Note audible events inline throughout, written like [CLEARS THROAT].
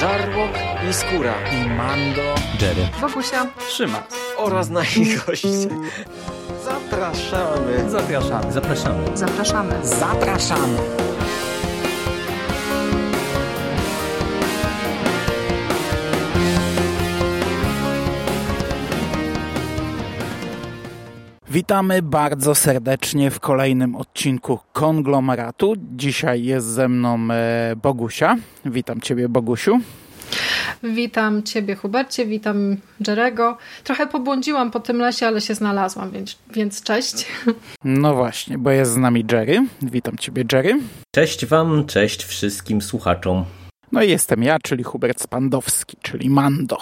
Żarłok i Skóra i Mando, Jerry, Wokusia, Trzyma oraz nasi goście. Zapraszamy. Zapraszamy. Zapraszamy. zapraszamy. Zapraszamy. Witamy bardzo serdecznie w kolejnym odcinku Konglomeratu. Dzisiaj jest ze mną e, Bogusia. Witam Ciebie, Bogusiu. Witam Ciebie, Hubercie, witam Jerego. Trochę pobłądziłam po tym lesie, ale się znalazłam, więc, więc cześć. No właśnie, bo jest z nami Jerry. Witam Ciebie, Jerry. Cześć Wam, cześć wszystkim słuchaczom. No i jestem ja, czyli Hubert Spandowski, czyli Mando.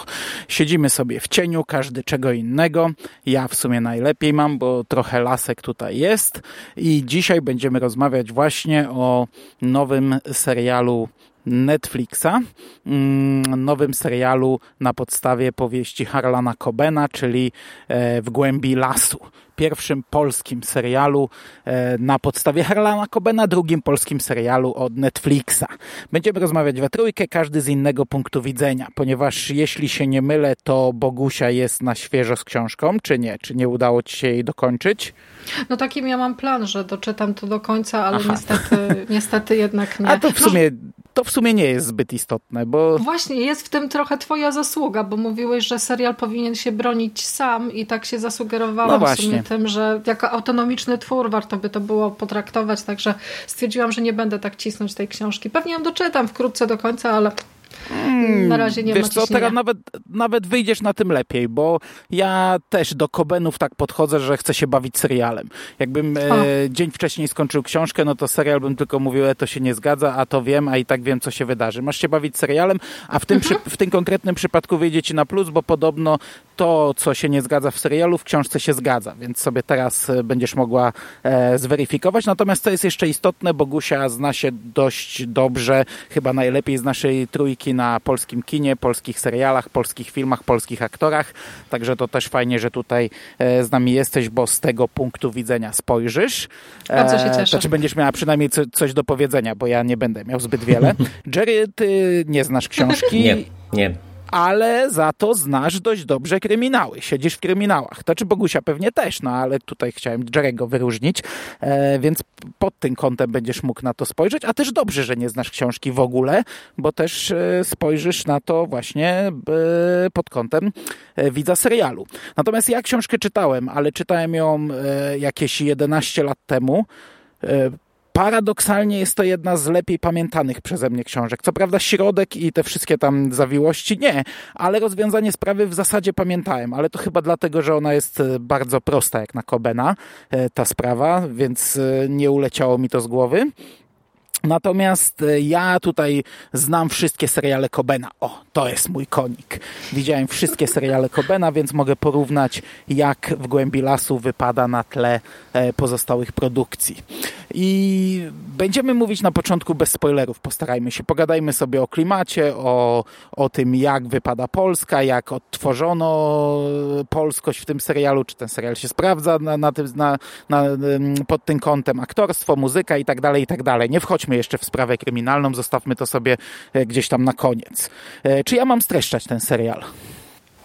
Siedzimy sobie w cieniu, każdy czego innego. Ja w sumie najlepiej mam, bo trochę lasek tutaj jest. I dzisiaj będziemy rozmawiać właśnie o nowym serialu Netflixa, mm, nowym serialu na podstawie powieści Harlana Cobena, czyli e, W głębi lasu. Pierwszym polskim serialu e, na podstawie Harlana Cobena, drugim polskim serialu od Netflixa. Będziemy rozmawiać we trójkę, każdy z innego punktu widzenia, ponieważ jeśli się nie mylę, to Bogusia jest na świeżo z książką, czy nie? Czy nie udało ci się jej dokończyć? No takim ja mam plan, że doczytam to do końca, ale niestety, niestety jednak nie. A to w sumie to w sumie nie jest zbyt istotne, bo... Właśnie, jest w tym trochę twoja zasługa, bo mówiłeś, że serial powinien się bronić sam i tak się zasugerowałam no w sumie tym, że jako autonomiczny twór warto by to było potraktować, także stwierdziłam, że nie będę tak cisnąć tej książki. Pewnie ją doczytam wkrótce do końca, ale na razie nie Wiesz ma co, teraz nawet, nawet wyjdziesz na tym lepiej, bo ja też do Kobenów tak podchodzę, że chcę się bawić serialem. Jakbym e, dzień wcześniej skończył książkę, no to serial bym tylko mówił, e, to się nie zgadza, a to wiem, a i tak wiem, co się wydarzy. Masz się bawić serialem, a w tym, Mhm. przy, w tym konkretnym przypadku wyjdzie ci na plus, bo podobno to, co się nie zgadza w serialu, w książce się zgadza, więc sobie teraz e, będziesz mogła e, zweryfikować. Natomiast co jest jeszcze istotne, Bogusia zna się dość dobrze, chyba najlepiej z naszej trójki na polskim kinie, polskich serialach, polskich filmach, polskich aktorach. Także to też fajnie, że tutaj e, z nami jesteś, bo z tego punktu widzenia spojrzysz. Bardzo się cieszę. Znaczy będziesz miała przynajmniej co, coś do powiedzenia, bo ja nie będę miał zbyt wiele. [LAUGHS] Jerry, ty nie znasz książki. Nie, nie. Ale za to znasz dość dobrze kryminały. Siedzisz w kryminałach. To czy Bogusia pewnie też, no ale tutaj chciałem Jerego wyróżnić, e, więc pod tym kątem będziesz mógł na to spojrzeć. A też dobrze, że nie znasz książki w ogóle, bo też e, spojrzysz na to właśnie e, pod kątem e, widza serialu. Natomiast ja książkę czytałem, ale czytałem ją e, jakieś 11 lat temu. Paradoksalnie jest to jedna z lepiej pamiętanych przeze mnie książek. Co prawda środek i te wszystkie tam zawiłości nie, ale rozwiązanie sprawy w zasadzie pamiętałem, ale to chyba dlatego, że ona jest e, bardzo prosta jak na Kobena, e, ta sprawa, więc e, nie uleciało mi to z głowy. Natomiast e, ja tutaj znam wszystkie seriale Cobena. O, to jest mój konik. Widziałem wszystkie seriale Cobena, więc mogę porównać, jak w głębi lasu wypada na tle e, pozostałych produkcji. I będziemy mówić na początku bez spoilerów, postarajmy się. Pogadajmy sobie o klimacie, o, o tym, jak wypada Polska, jak odtworzono polskość w tym serialu, czy ten serial się sprawdza na, na tym, na, na, pod tym kątem aktorstwo, muzyka i tak dalej, i tak dalej. Nie wchodźmy jeszcze w sprawę kryminalną, zostawmy to sobie e, gdzieś tam na koniec. E, Czy ja mam streszczać ten serial?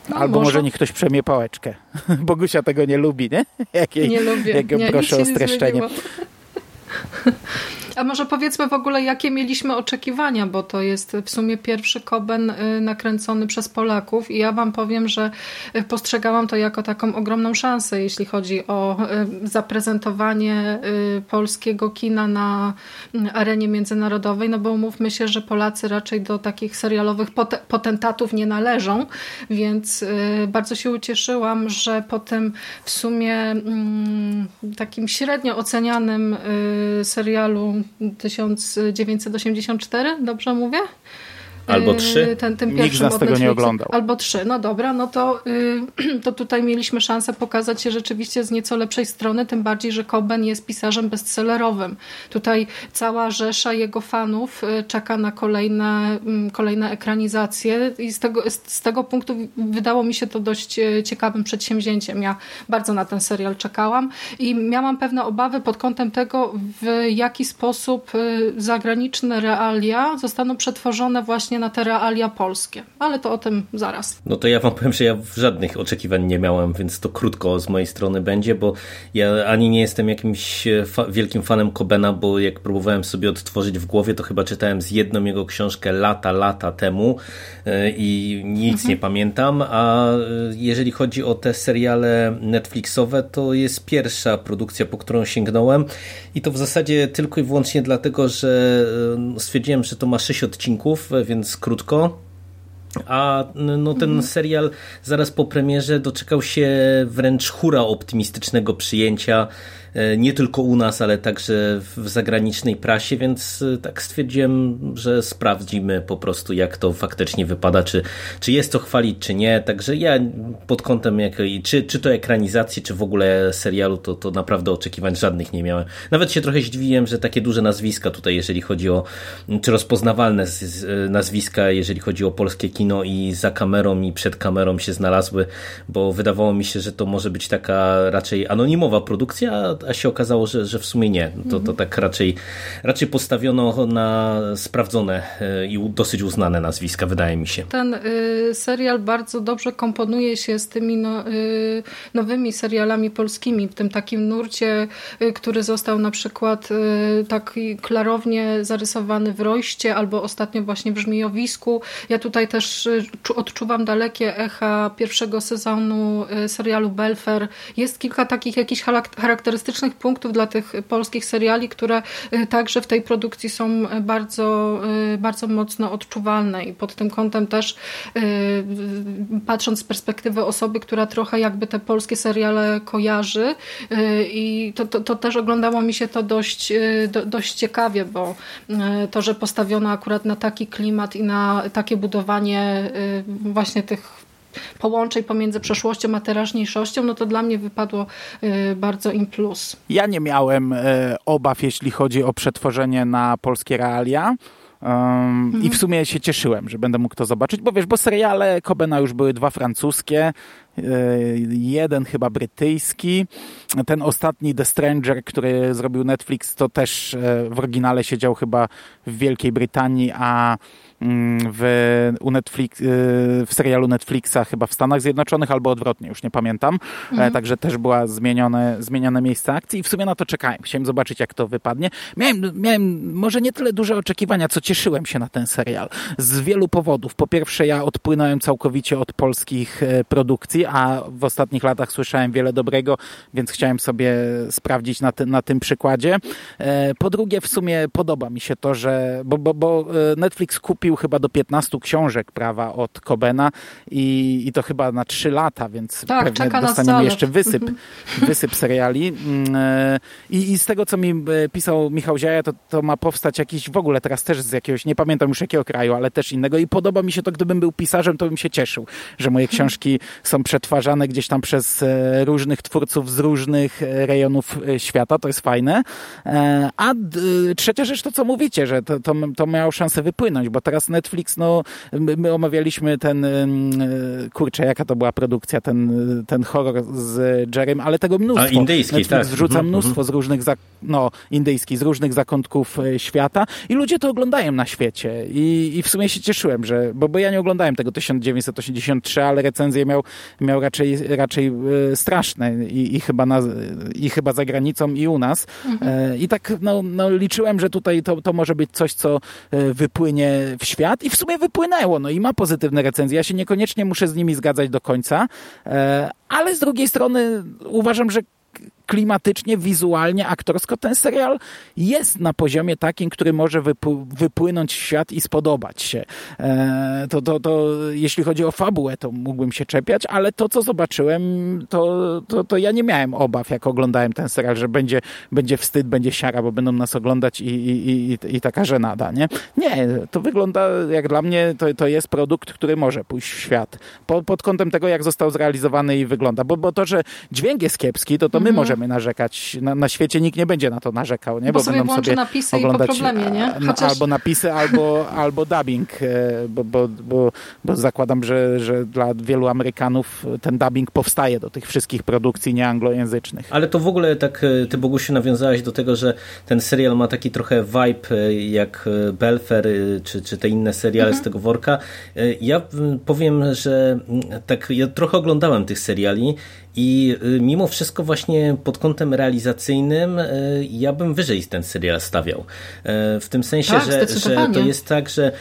No, Albo może może. niech ktoś przemie pałeczkę. [LAUGHS] Bogusia tego nie lubi, nie? [LAUGHS] Jak jej, Nie lubię. Jak ją nie, proszę o nie streszczenie. [LAUGHS] A może powiedzmy w ogóle, jakie mieliśmy oczekiwania, bo to jest w sumie pierwszy Koben y, nakręcony przez Polaków i ja wam powiem, że y, postrzegałam to jako taką ogromną szansę, jeśli chodzi o y, zaprezentowanie polskiego kina na y, arenie międzynarodowej, no bo umówmy się, że Polacy raczej do takich serialowych pot- potentatów nie należą, więc bardzo się ucieszyłam, że po tym w sumie mm, takim średnio ocenianym serialu 1984, dobrze mówię? Albo Y, trzy. Ten, tym Nikt z nas tego nie oglądał. Albo trzy, no dobra, no to, y, [CLEARS THROAT] to tutaj mieliśmy szansę pokazać się rzeczywiście z nieco lepszej strony, tym bardziej, że Coben jest pisarzem bestsellerowym. Tutaj cała rzesza jego fanów y, czeka na kolejne, mm, kolejne ekranizacje i z tego, z, tego punktu wydało mi się to dość ciekawym przedsięwzięciem. Ja bardzo na ten serial czekałam i miałam pewne obawy pod kątem tego, w jaki sposób zagraniczne realia zostaną przetworzone właśnie właśnie na te realia polskie. Ale to o tym zaraz. No to ja wam powiem, że ja żadnych oczekiwań nie miałem, więc to krótko z mojej strony będzie, bo ja ani nie jestem jakimś fa wielkim fanem Cobena, bo jak próbowałem sobie odtworzyć w głowie, to chyba czytałem z jedną jego książkę lata, lata temu e, i nic mhm. nie pamiętam, a e, jeżeli chodzi o te seriale Netflixowe, to jest pierwsza produkcja, po którą sięgnąłem i to w zasadzie tylko i wyłącznie dlatego, że e, stwierdziłem, że to ma 6 odcinków, więc krótko a no, ten mhm. serial zaraz po premierze doczekał się wręcz hura optymistycznego przyjęcia nie tylko u nas, ale także w zagranicznej prasie, więc e, tak stwierdziłem, że sprawdzimy po prostu, jak to faktycznie wypada, czy, czy jest to chwalić, czy nie. Także ja pod kątem, jak, czy, czy to ekranizacji, czy w ogóle serialu, to, to naprawdę oczekiwań żadnych nie miałem. Nawet się trochę zdziwiłem, że takie duże nazwiska tutaj, jeżeli chodzi o, czy rozpoznawalne nazwiska, jeżeli chodzi o polskie kino i za kamerą i przed kamerą się znalazły, bo wydawało mi się, że to może być taka raczej anonimowa produkcja, a się okazało, że, że w sumie nie. To, to mhm. tak raczej, raczej postawiono na sprawdzone e, i dosyć uznane nazwiska, wydaje mi się. Ten y, serial bardzo dobrze komponuje się z tymi no, y, nowymi serialami polskimi, w tym takim nurcie, y, który został na przykład y, tak klarownie zarysowany w Rojście albo ostatnio właśnie w Żmijowisku. Ja tutaj też y, odczuwam dalekie echa pierwszego sezonu y, serialu Belfer. Jest kilka takich jakichś charakterystycznych punktów dla tych polskich seriali, które y, także w tej produkcji są bardzo, y, bardzo mocno odczuwalne. I pod tym kątem też patrząc z perspektywy osoby, która trochę jakby te polskie seriale kojarzy i to, to, to też oglądało mi się to dość, dość ciekawie, bo to, że postawiono akurat na taki klimat i na takie budowanie właśnie tych połączeń pomiędzy przeszłością a teraźniejszością, no to dla mnie wypadło y, bardzo im plus. Ja nie miałem y, obaw, jeśli chodzi o przetworzenie na polskie realia. Um, mhm. I w sumie się cieszyłem, że będę mógł to zobaczyć, bo wiesz, bo seriale Kobena już były dwa francuskie, y, jeden chyba brytyjski. Ten ostatni The Stranger, który zrobił Netflix, to też w oryginale siedział chyba w Wielkiej Brytanii, a w, u Netflix, y, w serialu Netflixa chyba w Stanach Zjednoczonych albo odwrotnie, już nie pamiętam. E, mhm. Także też była zmienione, zmienione miejsce akcji i w sumie na to czekałem. Chciałem zobaczyć, jak to wypadnie. Miałem, miałem może nie tyle duże oczekiwania, co cieszyłem się na ten serial. Z wielu powodów. Po pierwsze, ja odpłynąłem całkowicie od polskich e, produkcji, a w ostatnich latach słyszałem wiele dobrego, więc chciałem sobie sprawdzić na, ty, na tym przykładzie. E, po drugie, w sumie podoba mi się to, że bo, bo, bo Netflix kupił kupił chyba do 15 książek prawa od Kobena i, i to chyba na 3 lata, więc tak, pewnie dostaniemy jeszcze wysyp, mhm. wysyp seriali. Mm, e, I, I z tego, co mi e, pisał Michał Ziaja, to, to ma powstać jakiś w ogóle teraz też z jakiegoś, nie pamiętam już jakiego kraju, ale też innego i podoba mi się to, gdybym był pisarzem, to bym się cieszył, że moje książki są przetwarzane gdzieś tam przez e, różnych twórców z różnych rejonów świata, to jest fajne. A trzecia rzecz to, co mówicie, że to, to, to miało szansę wypłynąć, bo teraz teraz Netflix, no my omawialiśmy ten, kurczę, jaka to była produkcja, ten, ten horror z Jerem, ale tego mnóstwo. A indyjski, Netflix tak. zrzuca mhm, mnóstwo mhm. z różnych, no indyjski, z różnych zakątków e, świata i ludzie to oglądają na świecie i, i w sumie się cieszyłem, że, bo, bo ja nie oglądałem tego 1983, ale recenzje miał, miał raczej, raczej e, straszne i, i, chyba na, i chyba za granicą i u nas mhm. E, i tak no, no, liczyłem, że tutaj to, to może być coś, co wypłynie świat i w sumie wypłynęło, no i ma pozytywne recenzje. Ja się niekoniecznie muszę z nimi zgadzać do końca, e, ale z drugiej strony uważam, że klimatycznie, wizualnie, aktorsko ten serial jest na poziomie takim, który może wypłynąć w świat i spodobać się. E, to, to, to jeśli chodzi o fabułę, to mógłbym się czepiać, ale to, co zobaczyłem, to, to, to ja nie miałem obaw, jak oglądałem ten serial, że będzie, będzie wstyd, będzie siara, bo będą nas oglądać i, i, i, i taka żenada, nie? Nie, to wygląda, jak dla mnie, to, to jest produkt, który może pójść w świat. Po, pod kątem tego, jak został zrealizowany i wygląda, bo, bo to, że dźwięk jest kiepski, to to my mhm. możemy możemy narzekać. Na, na, świecie nikt nie będzie na to narzekał, nie? Bo, bo sobie będą sobie napisy oglądać, i po problemie, nie? Chociaż... Albo napisy, albo, [LAUGHS] albo dubbing, bo, bo, bo, bo zakładam, że, że dla wielu Amerykanów ten dubbing powstaje do tych wszystkich produkcji nieanglojęzycznych. Ale to w ogóle tak, ty Bogusiu nawiązałeś do tego, że ten serial ma taki trochę vibe jak Belfer, czy, czy te inne seriale mhm. z tego worka. Ja powiem, że tak, ja trochę oglądałem tych seriali i y, mimo wszystko właśnie pod kątem realizacyjnym y, ja bym wyżej ten serial stawiał. Y, w tym sensie, tak, że, że to jest tak, że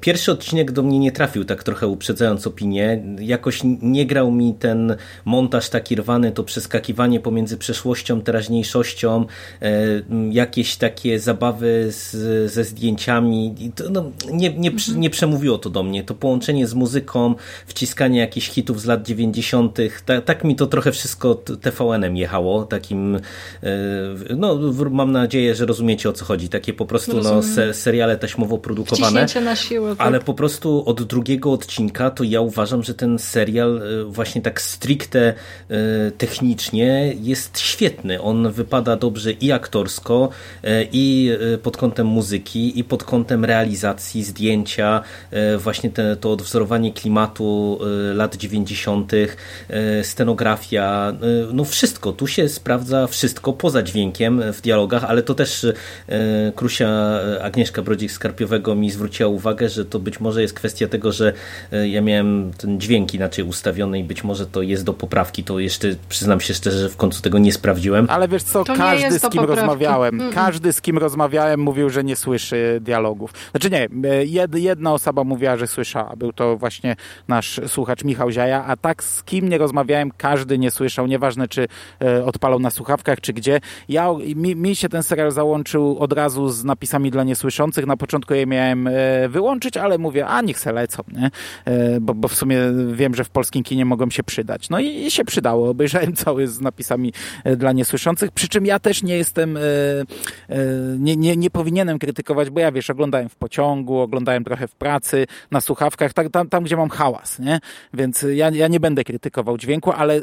pierwszy odcinek do mnie nie trafił tak trochę uprzedzając opinię. Jakoś nie grał mi ten montaż taki rwany, to przeskakiwanie pomiędzy przeszłością, teraźniejszością, jakieś takie zabawy z, ze zdjęciami. No, nie, nie, mhm. nie przemówiło to do mnie. To połączenie z muzyką, wciskanie jakichś hitów z lat 90. Tak, tak mi to trochę trochę wszystko TVN-em jechało, takim, e, no mam nadzieję, że rozumiecie o co chodzi, takie po prostu no, se, seriale taśmowo produkowane, na siłę, tak. ale po prostu od drugiego odcinka to ja uważam, że ten serial e, właśnie tak stricte e, technicznie jest świetny, on wypada dobrze i aktorsko i pod kątem muzyki i pod kątem realizacji, zdjęcia, właśnie te, to odwzorowanie klimatu lat 90., scenografii fotografia, y, no wszystko, tu się sprawdza wszystko poza dźwiękiem w dialogach, ale to też y, Krusia y, Agnieszka Brodzik-Skarpiowego mi zwróciła uwagę, że to być może jest kwestia tego, że ja miałem ten dźwięk inaczej ustawiony i być może to jest do poprawki, to jeszcze przyznam się szczerze, że w końcu tego nie sprawdziłem. Ale wiesz co, to każdy z kim rozmawiałem, mm -mm. każdy z kim rozmawiałem mówił, że nie słyszy dialogów. Znaczy nie, jedna osoba mówiła, że słyszała, był to właśnie nasz słuchacz Michał Ziaja, a tak z kim nie rozmawiałem, każdy nie słyszał, nieważne czy e, odpalał na słuchawkach, czy gdzie. Ja, mi, mi się ten serial załączył od razu z napisami dla niesłyszących. Na początku je miałem e, wyłączyć, ale mówię, a niech se lecą, nie? E, bo, bo w sumie wiem, że w polskim kinie mogą się przydać. No i, i się przydało. Obejrzałem [LAUGHS] cały z napisami dla niesłyszących, przy czym ja też nie jestem, nie, nie, nie powinienem krytykować, bo ja wiesz, oglądałem w pociągu, oglądałem trochę w pracy, na słuchawkach, tak, tam, tam gdzie mam hałas, nie? Więc ja, ja nie będę krytykował dźwięku, ale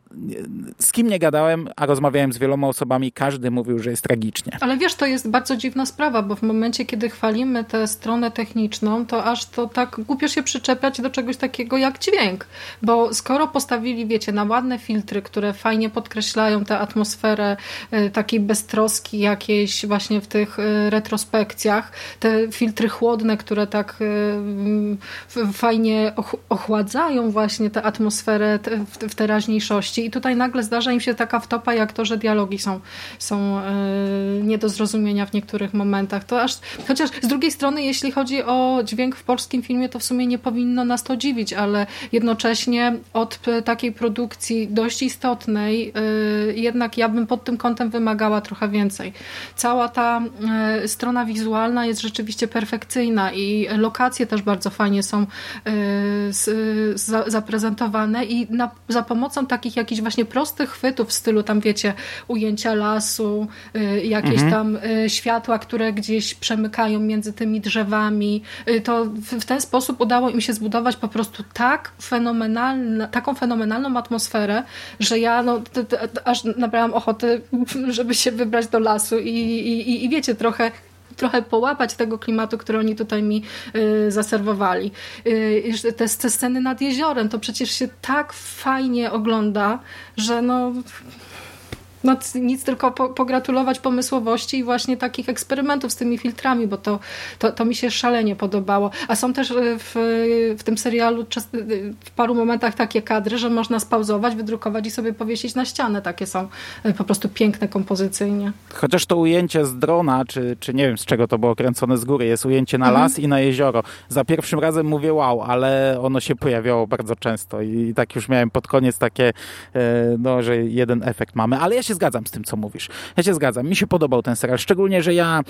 z kim nie gadałem, a rozmawiałem z wieloma osobami, każdy mówił, że jest tragicznie. Ale wiesz, to jest bardzo dziwna sprawa, bo w momencie, kiedy chwalimy tę stronę techniczną, to aż to tak głupio się przyczepiać do czegoś takiego jak dźwięk. Bo skoro postawili, wiecie, na ładne filtry, które fajnie podkreślają tę atmosferę y, takiej beztroski jakiejś właśnie w tych y, retrospekcjach, te filtry chłodne, które tak y, fajnie ochładzają właśnie tę atmosferę w teraźniejszości, i tutaj nagle zdarza im się taka wtopa, jak to, że dialogi są, są yy, nie do zrozumienia w niektórych momentach. To aż, chociaż z drugiej strony, jeśli chodzi o dźwięk w polskim filmie, to w sumie nie powinno nas to dziwić, ale jednocześnie od takiej produkcji dość istotnej yy, jednak ja bym pod tym kątem wymagała trochę więcej. Cała ta strona wizualna jest rzeczywiście perfekcyjna i lokacje też bardzo fajnie są zaprezentowane i na, za pomocą takich jak jakichś właśnie prostych chwytów w stylu tam wiecie, ujęcia lasu, y, jakieś mhm. tam y, światła, które gdzieś przemykają między tymi drzewami. Y, to w ten sposób udało im się zbudować po prostu tak fenomenalna, taką fenomenalną atmosferę, że ja no, aż nabrałam ochoty, [LAUGHS] żeby się wybrać do lasu i, i, i wiecie, trochę trochę połapać tego klimatu, który oni tutaj mi y, zaserwowali. Y, te, te sceny nad jeziorem, to przecież się tak fajnie ogląda, że no no, nic tylko po, pogratulować pomysłowości i właśnie takich eksperymentów z tymi filtrami, bo to, to, to mi się szalenie podobało. A są też e, w, w tym serialu czas, e, w paru momentach takie kadry, że można spauzować, wydrukować i sobie powiesić na ścianę. Takie są e, po prostu piękne kompozycyjnie. Chociaż to ujęcie z drona, czy, czy nie wiem z czego to było kręcone z góry, jest ujęcie na mhm. las i na jezioro. Za pierwszym razem mówię wow, ale ono się pojawiało bardzo często i tak już miałem pod koniec takie, no, że jeden efekt mamy. Ale ja się się zgadzam z tym, co mówisz. Ja się zgadzam. Mi się podobał ten serial. Szczególnie, że ja e,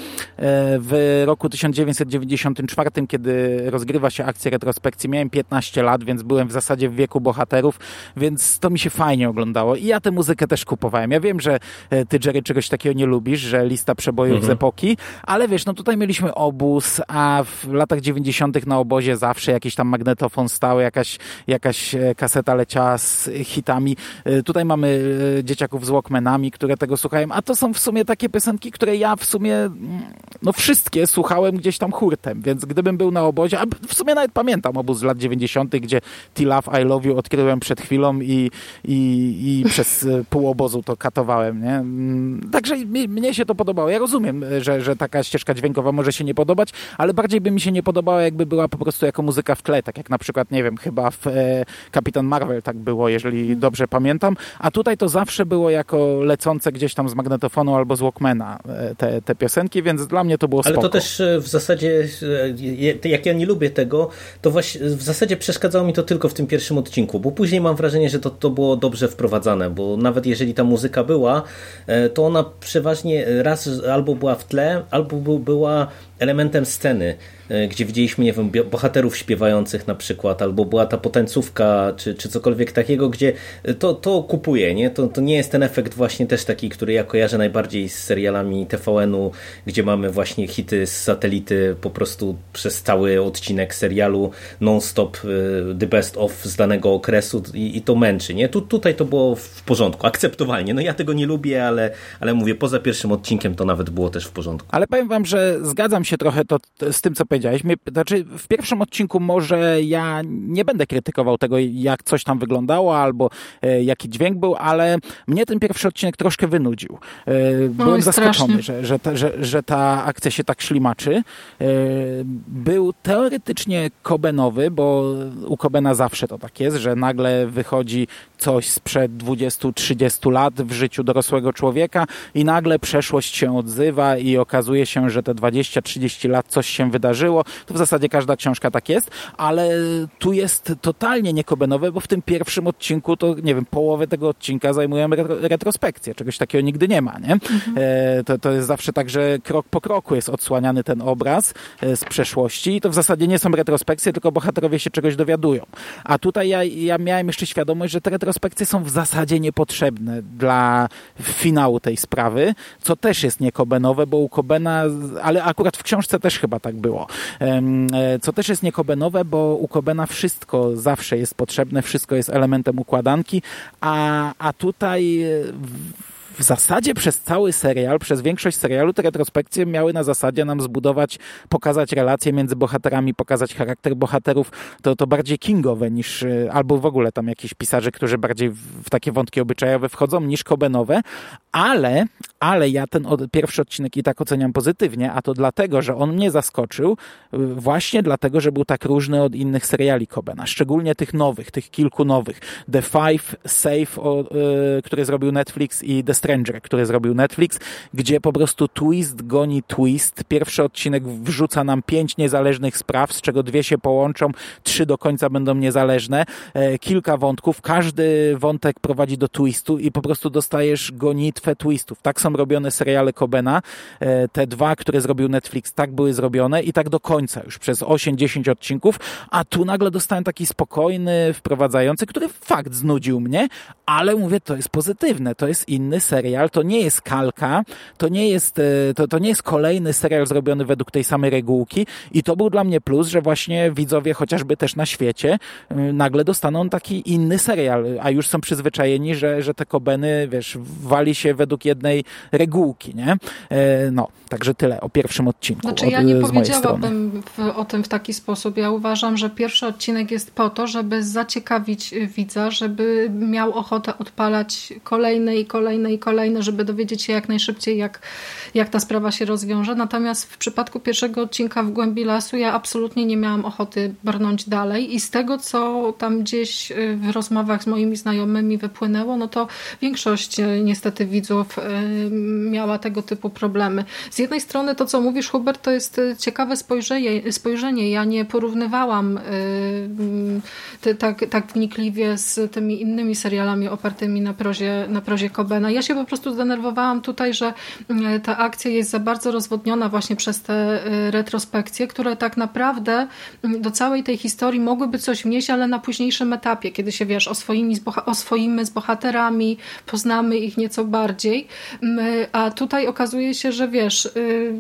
w roku 1994, kiedy rozgrywa się akcja retrospekcji, miałem 15 lat, więc byłem w zasadzie w wieku bohaterów, więc to mi się fajnie oglądało. I ja tę muzykę też kupowałem. Ja wiem, że e, ty, Jerry, czegoś takiego nie lubisz, że lista przebojów mhm. z epoki, ale wiesz, no tutaj mieliśmy obóz, a w latach 90. na obozie zawsze jakiś tam magnetofon stały, jakaś, jakaś e, kaseta leciała z hitami. Tutaj mamy dzieciaków z Walkmana, rodzinami, które tego słuchają, a to są w sumie takie piosenki, które ja w sumie, mm, no wszystkie słuchałem gdzieś tam hurtem, więc gdybym był na obozie, a w sumie nawet pamiętam obóz z lat 90., gdzie T Love, I Love You odkryłem przed chwilą i, i, i [LAUGHS] przez e, pół obozu to katowałem, nie? Mm, także mi, mnie się to podobało. Ja rozumiem, że, że taka ścieżka dźwiękowa może się nie podobać, ale bardziej by mi się nie podobała, jakby była po prostu jako muzyka w tle, tak jak na przykład, nie wiem, chyba w e, Kapitan Marvel tak było, jeżeli dobrze pamiętam, a tutaj to zawsze było jako lecące gdzieś tam z magnetofonu albo z Walkmana e, te, te piosenki, więc dla mnie to było Ale spoko. to też e, w zasadzie, e, jak ja nie lubię tego, to właśnie w zasadzie przeszkadzało mi to tylko w tym pierwszym odcinku, bo później mam wrażenie, że to, to było dobrze wprowadzane, bo nawet jeżeli ta muzyka była, to ona przeważnie raz albo była w tle, albo była elementem sceny, gdzie widzieliśmy, nie wiem, bohaterów śpiewających na przykład, albo była ta potencówka, czy, czy cokolwiek takiego, gdzie to, to kupuje, nie? To, to nie jest ten efekt właśnie też taki, który ja kojarzę najbardziej z serialami TVN-u, gdzie mamy właśnie hity z satelity po prostu przez cały odcinek serialu non-stop e, the best of z danego okresu i, i to męczy, nie? Tu, tutaj to było w porządku, akceptowalnie. No ja tego nie lubię, ale, ale mówię, poza pierwszym odcinkiem to nawet było też w porządku. Ale powiem wam, że zgadzam się trochę to, z tym, co powiedziałeś. Mnie, znaczy, w pierwszym odcinku może ja nie będę krytykował tego, jak coś tam wyglądało, albo e, jaki dźwięk był, ale mnie ten pierwszy odcinek troszkę wynudził. E, byłem Oj, zaskoczony, że, że, ta, że, że ta akcja się tak ślimaczy. E, był teoretycznie Kobenowy, bo u Kobena zawsze to tak jest, że nagle wychodzi coś sprzed 20-30 lat w życiu dorosłego człowieka i nagle przeszłość się odzywa i okazuje się, że te 20-30 30 lat coś się wydarzyło. To w zasadzie każda książka tak jest, ale tu jest totalnie niekobenowe, bo w tym pierwszym odcinku to, nie wiem, połowę tego odcinka zajmują retrospekcje. Czegoś takiego nigdy nie ma, nie? Mhm. E, to, to jest zawsze tak, że krok po kroku jest odsłaniany ten obraz e, z przeszłości i to w zasadzie nie są retrospekcje, tylko bohaterowie się czegoś dowiadują. A tutaj ja, ja miałem jeszcze świadomość, że te retrospekcje są w zasadzie niepotrzebne dla finału tej sprawy, co też jest niekobenowe, bo u Kobena, ale akurat w książce też chyba tak było. E, co też jest niekobenowe, bo u Kobena wszystko zawsze jest potrzebne, wszystko jest elementem układanki, a, a tutaj w zasadzie przez cały serial, przez większość serialu te retrospekcje miały na zasadzie nam zbudować, pokazać relacje między bohaterami, pokazać charakter bohaterów. To, to bardziej kingowe niż, y, albo w ogóle tam jakieś pisarze, którzy bardziej w, w takie wątki obyczajowe wchodzą niż Kobenowe, ale, ale ja ten pierwszy odcinek i tak oceniam pozytywnie, a to dlatego, że on mnie zaskoczył y, właśnie dlatego, że był tak różny od innych seriali Kobena, szczególnie tych nowych, tych kilku nowych. The Five, Safe, o, y, który zrobił Netflix i The Stranger, który zrobił Netflix, gdzie po prostu twist goni twist. Pierwszy odcinek wrzuca nam pięć niezależnych spraw, z czego dwie się połączą, trzy do końca będą niezależne. E, kilka wątków, każdy wątek prowadzi do twistu i po prostu dostajesz gonitwę twistów. Tak są robione seriale Cobena. E, te dwa, które zrobił Netflix, tak były zrobione i tak do końca, już przez 8-10 odcinków, a tu nagle dostałem taki spokojny, wprowadzający, który fakt znudził mnie, ale mówię, to jest pozytywne, to jest inny serial, to nie jest kalka, to nie jest, e, to, to nie jest kolejny serial zrobiony według tej samej regułki. I to był dla mnie plus, że właśnie widzowie chociażby też na świecie e, nagle dostaną taki inny serial, a już są przyzwyczajeni, że, że te Kobeny, wiesz, wali się według jednej regułki, nie? E, no, także tyle o pierwszym odcinku. Znaczy ja nie powiedziałabym o tym w taki sposób. Ja uważam, że pierwszy odcinek jest po to, żeby zaciekawić widza, żeby miał ochotę odpalać kolejne i kolejne i kolejne, żeby dowiedzieć się jak najszybciej, jak, jak ta sprawa się rozwiąże. Natomiast w przypadku pierwszego odcinka w Głębi Lasu ja absolutnie nie miałam ochoty brnąć dalej i z tego, co tam gdzieś y, w rozmowach z moimi znajomymi wypłynęło, no to większość y, niestety widzów y, miała tego typu problemy. Z jednej strony to, co mówisz Hubert, to jest ciekawe spojrzenie. spojrzenie. Ja nie porównywałam tak, tak wnikliwie z tymi innymi serialami opartymi na prozie, na prozie Cobena. Ja się po prostu zdenerwowałam tutaj, że ta akcja jest za bardzo rozwodniona właśnie przez te e, retrospekcje, które tak naprawdę mm, do całej tej historii mogłyby coś wnieść, ale na późniejszym etapie, kiedy się wiesz, oswoimy z, oswoimy z bohaterami, poznamy ich nieco bardziej, a tutaj okazuje się, że wiesz, y,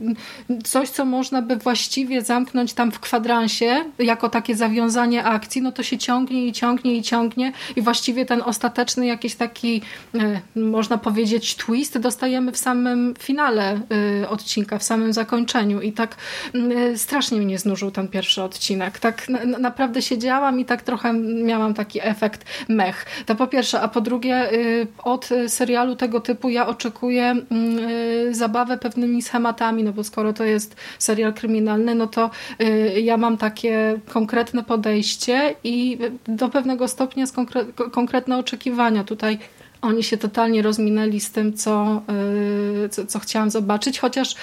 coś, co można by właściwie zamknąć tam w kwadransie, jako takie zawiązanie akcji, no to się ciągnie i ciągnie i ciągnie i właściwie ten ostateczny jakiś taki, e, można powiedzieć, twist dostajemy w samym finale e, odcinka, w samym zakończeniu i tak e, strasznie mnie znużył ten pierwszy odcinek. Tak naprawdę siedziałam i tak trochę miałam taki efekt mech. To po pierwsze, a po drugie od serialu tego typu ja oczekuję mm, zabawę pewnymi schematami, no bo skoro to jest serial kryminalny, no to ja mam takie konkretne podejście i do pewnego stopnia konkre konkretne oczekiwania. Tutaj oni się totalnie rozminęli z tym, co, y, co, co, chciałam zobaczyć, chociaż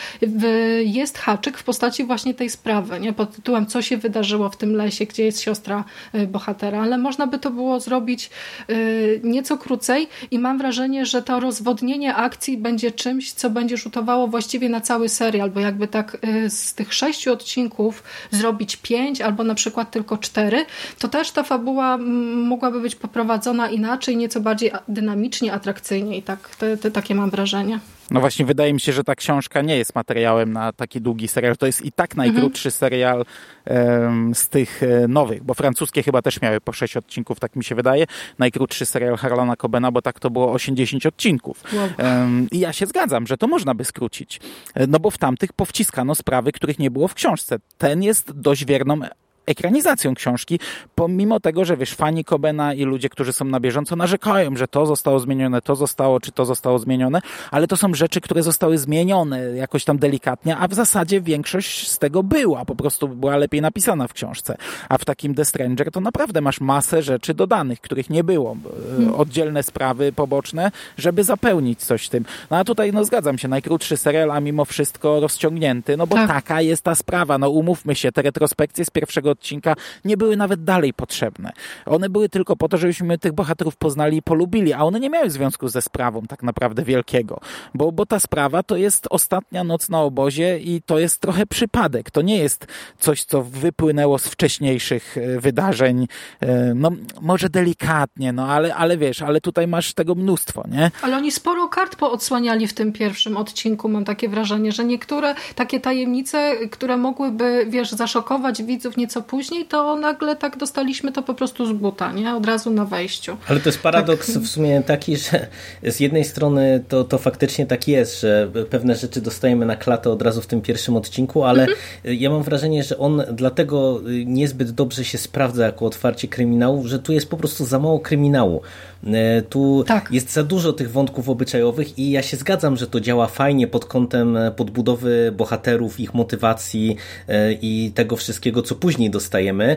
jest haczyk w postaci właśnie tej sprawy, nie? pod tytułem co się wydarzyło w tym lesie, gdzie jest siostra y, bohatera, ale można by to było zrobić y, nieco krócej i mam wrażenie, że to rozwodnienie akcji będzie czymś, co będzie rzutowało właściwie na cały serial, bo jakby tak z tych sześciu odcinków zrobić pięć albo na przykład tylko cztery, to też ta fabuła mogłaby być poprowadzona inaczej, nieco bardziej dynamicznie atrakcyjnie i tak, te, te, takie mam wrażenie. No właśnie, wydaje mi się, że ta książka nie jest materiałem na taki długi serial. To jest i tak najkrótszy mhm. serial um, z tych e, nowych, bo francuskie chyba też miały po 6 odcinków, tak mi się wydaje. Najkrótszy serial Harlana Cobena, bo tak to było 80 odcinków. Wow. Um, I ja się zgadzam, że to można by skrócić. E, no bo w tamtych powciskano sprawy, których nie było w książce. Ten jest dość wierną ekranizacją książki, pomimo tego, że wiesz, fani Kobena i ludzie, którzy są na bieżąco narzekają, że to zostało zmienione, to zostało, czy to zostało zmienione, ale to są rzeczy, które zostały zmienione jakoś tam delikatnie, a w zasadzie większość z tego była, po prostu była lepiej napisana w książce. A w takim The Stranger to naprawdę masz masę rzeczy dodanych, których nie było. Hmm. Oddzielne sprawy poboczne, żeby zapełnić coś tym. No a tutaj, no zgadzam się, najkrótszy serial, a mimo wszystko rozciągnięty, no bo tak. taka jest ta sprawa. No umówmy się, te retrospekcje z pierwszego odcinka nie były nawet dalej potrzebne. One były tylko po to, żebyśmy tych bohaterów poznali i polubili, a one nie miały związku ze sprawą tak naprawdę wielkiego, bo, bo ta sprawa to jest ostatnia noc na obozie i to jest trochę przypadek. To nie jest coś, co wypłynęło z wcześniejszych e, wydarzeń, e, no może delikatnie, no ale, ale wiesz, ale tutaj masz tego mnóstwo, nie? Ale oni sporo kart poodsłaniali w tym pierwszym odcinku, mam takie wrażenie, że niektóre takie tajemnice, które mogłyby, wiesz, zaszokować widzów nieco później, to nagle tak dostaliśmy to po prostu z buta, nie? Od razu na wejściu. Ale to jest paradoks tak. w sumie taki, że z jednej strony to, to faktycznie tak jest, że pewne rzeczy dostajemy na klatę od razu w tym pierwszym odcinku, ale mhm. ja mam wrażenie, że on dlatego niezbyt dobrze się sprawdza jako otwarcie kryminału, że tu jest po prostu za mało kryminału. E, tu tak. jest za dużo tych wątków obyczajowych i ja się zgadzam, że to działa fajnie pod kątem e, podbudowy bohaterów, ich motywacji e, i tego wszystkiego, co później dostajemy,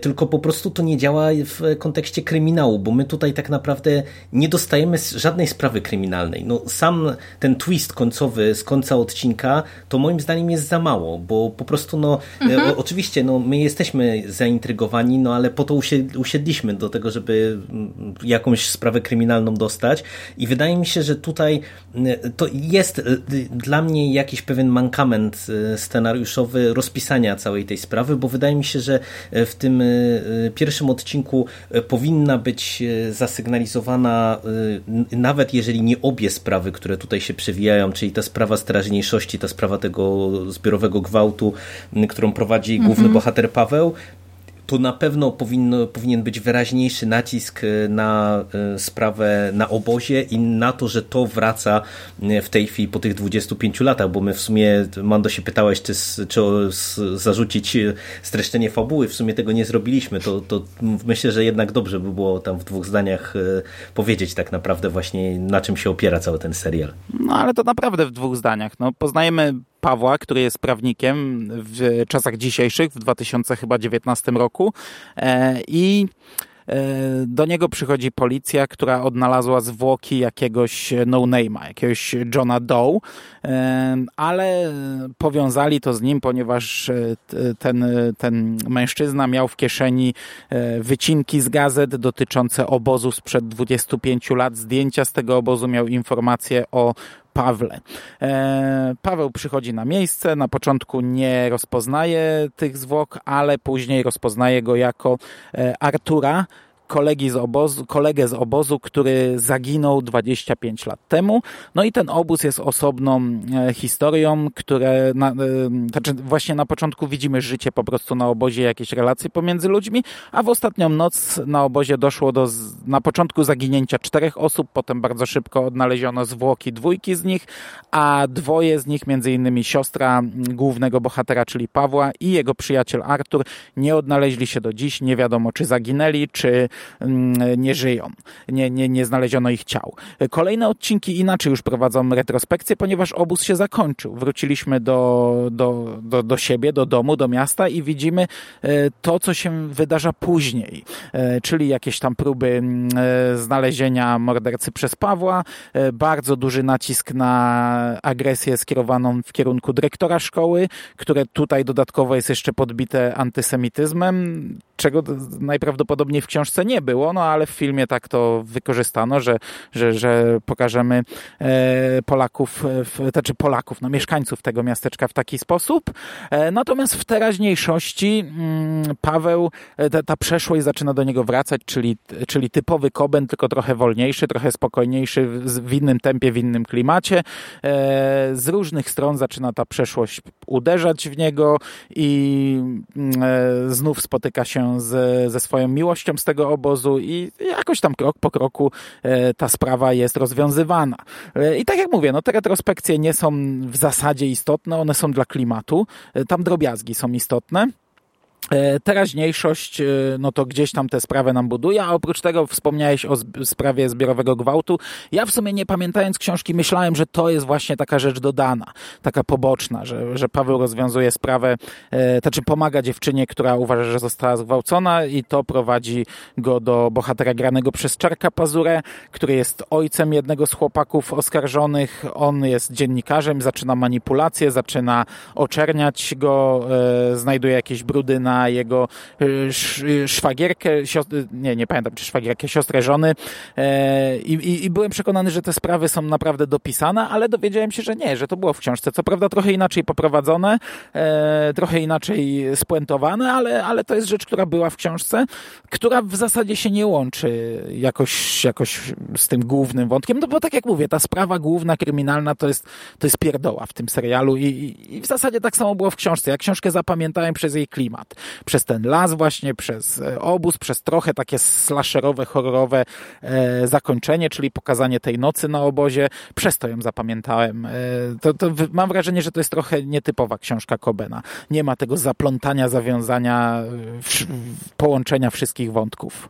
tylko po prostu to nie działa w kontekście kryminału, bo my tutaj tak naprawdę nie dostajemy żadnej sprawy kryminalnej. No, sam ten twist końcowy z końca odcinka, to moim zdaniem jest za mało, bo po prostu no, mhm. o, oczywiście no, my jesteśmy zaintrygowani, no ale po to usiedliśmy do tego, żeby jakąś jakąś sprawę kryminalną dostać i wydaje mi się, że tutaj y, to jest y, dla mnie jakiś pewien mankament y, scenariuszowy rozpisania całej tej sprawy, bo wydaje mi się, że w tym pierwszym odcinku powinna być zasygnalizowana nawet jeżeli nie obie sprawy, które tutaj się przewijają, czyli ta sprawa strażniejszości, ta sprawa tego zbiorowego gwałtu, którą prowadzi główny mhm. bohater Paweł, to na pewno powinno, powinien być wyraźniejszy nacisk e, na e, sprawę na obozie i na to, że to wraca e, w tej chwili po tych 25 latach, bo my w sumie, Mando się pytałeś, czy, czy zarzucić streszczenie fabuły, w sumie tego nie zrobiliśmy, to, to myślę, że jednak dobrze by było tam w dwóch zdaniach powiedzieć tak naprawdę właśnie na czym się opiera cały ten serial. No ale to naprawdę w dwóch zdaniach. No, poznajemy Pawła, który jest prawnikiem w czasach dzisiejszych, w 2019 roku. E, i e, do niego przychodzi policja, która odnalazła zwłoki jakiegoś no-name'a, jakiegoś Johna Doe, e, ale powiązali to z nim, ponieważ ten, ten mężczyzna miał w kieszeni wycinki z gazet dotyczące obozu sprzed 25 lat, zdjęcia z tego obozu, miał informacje o Pawle. E, Paweł przychodzi na miejsce, na początku nie rozpoznaje tych zwłok, ale później rozpoznaje go jako e, Artura, kolegi z obozu, kolegę z obozu, który zaginął 25 lat temu. No i ten obóz jest osobną historią, które na, znaczy właśnie na początku widzimy życie po prostu na obozie, jakieś relacje pomiędzy ludźmi, a w ostatnią noc na obozie doszło do na początku zaginięcia czterech osób, potem bardzo szybko odnaleziono zwłoki dwójki z nich, a dwoje z nich, między innymi siostra głównego bohatera, czyli Pawła i jego przyjaciel Artur, nie odnaleźli się do dziś. Nie wiadomo, czy zaginęli, czy nie żyją. Nie, nie, nie znaleziono ich ciał. Kolejne odcinki inaczej już prowadzą retrospekcję, ponieważ obóz się zakończył. Wróciliśmy do, do, do, do siebie, do domu, do miasta i widzimy e, to, co się wydarza później, e, czyli jakieś tam próby mm, e, znalezienia mordercy przez Pawła, bardzo duży nacisk na agresję skierowaną w kierunku dyrektora szkoły, które tutaj dodatkowo jest jeszcze podbite antysemityzmem, czego najprawdopodobniej w książce nie było, no ale w filmie tak to wykorzystano, że, że, że pokażemy Polaków, znaczy Polaków, no mieszkańców tego miasteczka w taki sposób. Natomiast w teraźniejszości mm, Paweł, e, ta, ta przeszłość zaczyna do niego wracać, czyli, czyli typowy Koben, tylko trochę wolniejszy, trochę spokojniejszy, w innym tempie, w innym klimacie. E, z różnych stron zaczyna ta przeszłość uderzać w niego i mm, e, znów spotyka się z, ze swoją miłością z tego obozu i jakoś tam krok po kroku ta sprawa jest rozwiązywana. I tak jak mówię, no te retrospekcje nie są w zasadzie istotne, one są dla klimatu. Tam drobiazgi są istotne. E, teraźniejszość, e, no to gdzieś tam tę sprawę nam buduje, a oprócz tego wspomniałeś o sprawie zbiorowego gwałtu. Ja w sumie nie pamiętając książki myślałem, że to jest właśnie taka rzecz dodana, taka poboczna, że, że Paweł rozwiązuje sprawę, e, to znaczy pomaga dziewczynie, która uważa, że została zgwałcona i to prowadzi go do bohatera granego przez Czarka Pazurę, który jest ojcem jednego z chłopaków oskarżonych. On jest dziennikarzem, zaczyna manipulację, zaczyna oczerniać go, znajduje jakieś brudy na jego y, y, szwagierkę, nie, nie pamiętam, czy szwagierkę, siostrę żony e, I, i, i byłem przekonany, że te sprawy są naprawdę dopisane, ale dowiedziałem się, że nie, że to było w książce. Co prawda trochę inaczej poprowadzone, e, trochę inaczej spuentowane, ale, ale to jest rzecz, która była w książce, która w zasadzie się nie łączy jakoś, jakoś z tym głównym wątkiem, no bo tak jak mówię, ta sprawa główna, kryminalna to jest, to jest pierdoła w tym serialu i, i, w zasadzie tak samo było w książce. Ja książkę zapamiętałem przez jej klimat przez ten las właśnie, przez e, obóz, przez trochę takie slasherowe, horrorowe e, zakończenie, czyli pokazanie tej nocy na obozie. Przez to ją zapamiętałem. E, to, to mam wrażenie, że to jest trochę nietypowa książka Kobena. Nie ma tego zaplątania, zawiązania, połączenia wszystkich wątków.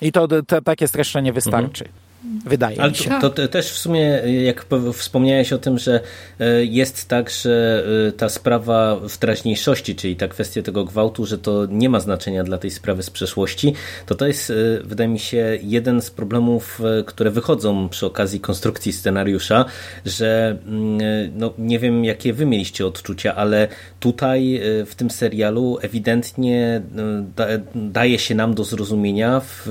I to, to takie streszczenie wystarczy. Mhm. Wydaje Ale mi się. To, to, też w sumie, jak wspomniałeś o tym, że e, jest tak, że e, ta sprawa w teraźniejszości, czyli ta kwestia tego gwałtu, że to nie ma znaczenia dla tej sprawy z przeszłości, to to jest, e, wydaje mi się, jeden z problemów, które wychodzą przy okazji konstrukcji scenariusza, że mm, no, nie wiem, jakie wy mieliście odczucia, ale tutaj w tym serialu ewidentnie da, daje się nam do zrozumienia w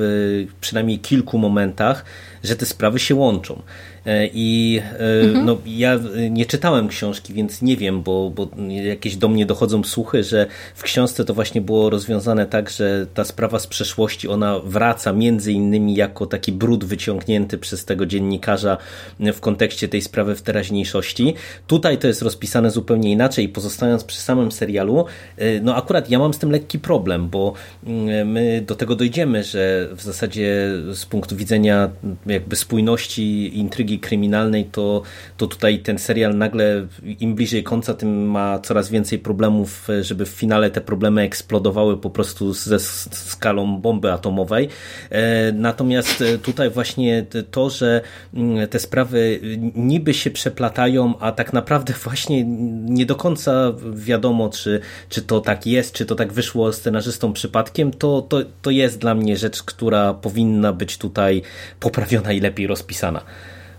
przynajmniej kilku momentach, że te sprawy się łączą. E, I e, mhm. no, ja nie czytałem książki, więc nie wiem, bo, bo jakieś do mnie dochodzą słuchy, że w książce to właśnie było rozwiązane tak, że ta sprawa z przeszłości, ona wraca między innymi jako taki brud wyciągnięty przez tego dziennikarza w kontekście tej sprawy w teraźniejszości. Tutaj to jest rozpisane zupełnie inaczej pozostając przy samym serialu, e, no akurat ja mam z tym lekki problem, bo mm, my do tego dojdziemy, że w zasadzie z punktu widzenia jakby spójności intrygi kryminalnej, to, to tutaj ten serial nagle im bliżej końca, tym ma coraz więcej problemów, żeby w finale te problemy eksplodowały po prostu ze skalą bomby atomowej. E, natomiast tutaj właśnie to, że mm, te sprawy niby się przeplatają, a tak naprawdę [LAUGHS] właśnie nie do końca wiadomo, czy, czy to tak jest, czy to tak wyszło scenarzystom przypadkiem, to, to, to jest dla mnie rzecz, która powinna być tutaj poprawiona i lepiej rozpisana.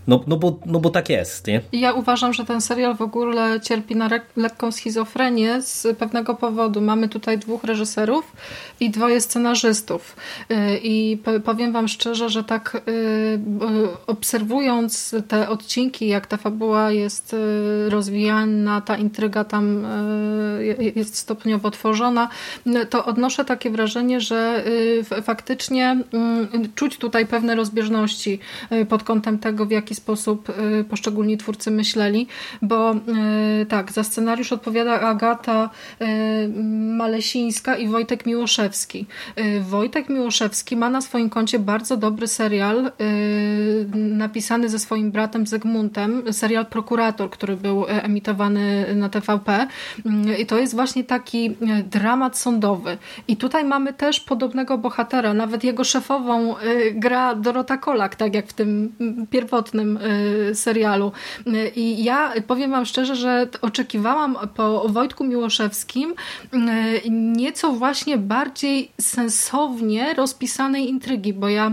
No, no, bo, no bo tak jest, nie? Ja uważam, że ten serial w ogóle cierpi na lekką schizofrenię z pewnego powodu. Mamy tutaj dwóch reżyserów i dwoje scenarzystów. Y, I powiem wam szczerze, że tak y, obserwując te odcinki, jak ta fabuła jest y, rozwijana, ta intryga tam jest stopniowo tworzona, to odnoszę takie wrażenie, że faktycznie mm, czuć tutaj pewne rozbieżności pod kątem tego, w jaki sposób poszczególni twórcy myśleli, bo tak, za scenariusz odpowiada Agata Malesińska i Wojtek Miłoszewski. Wojtek Miłoszewski ma na swoim koncie bardzo dobry serial napisany ze swoim bratem Zygmuntem, serial Prokurator, który był emitowany na TVP i to jest właśnie taki dramat sądowy. I tutaj mamy też podobnego bohatera, nawet jego szefową gra Dorota Kolak, tak jak w tym pierwotnym serialu. I ja powiem wam szczerze, że oczekiwałam po Wojtku Miłoszewskim nieco właśnie bardziej sensownie rozpisanej intrygi, bo ja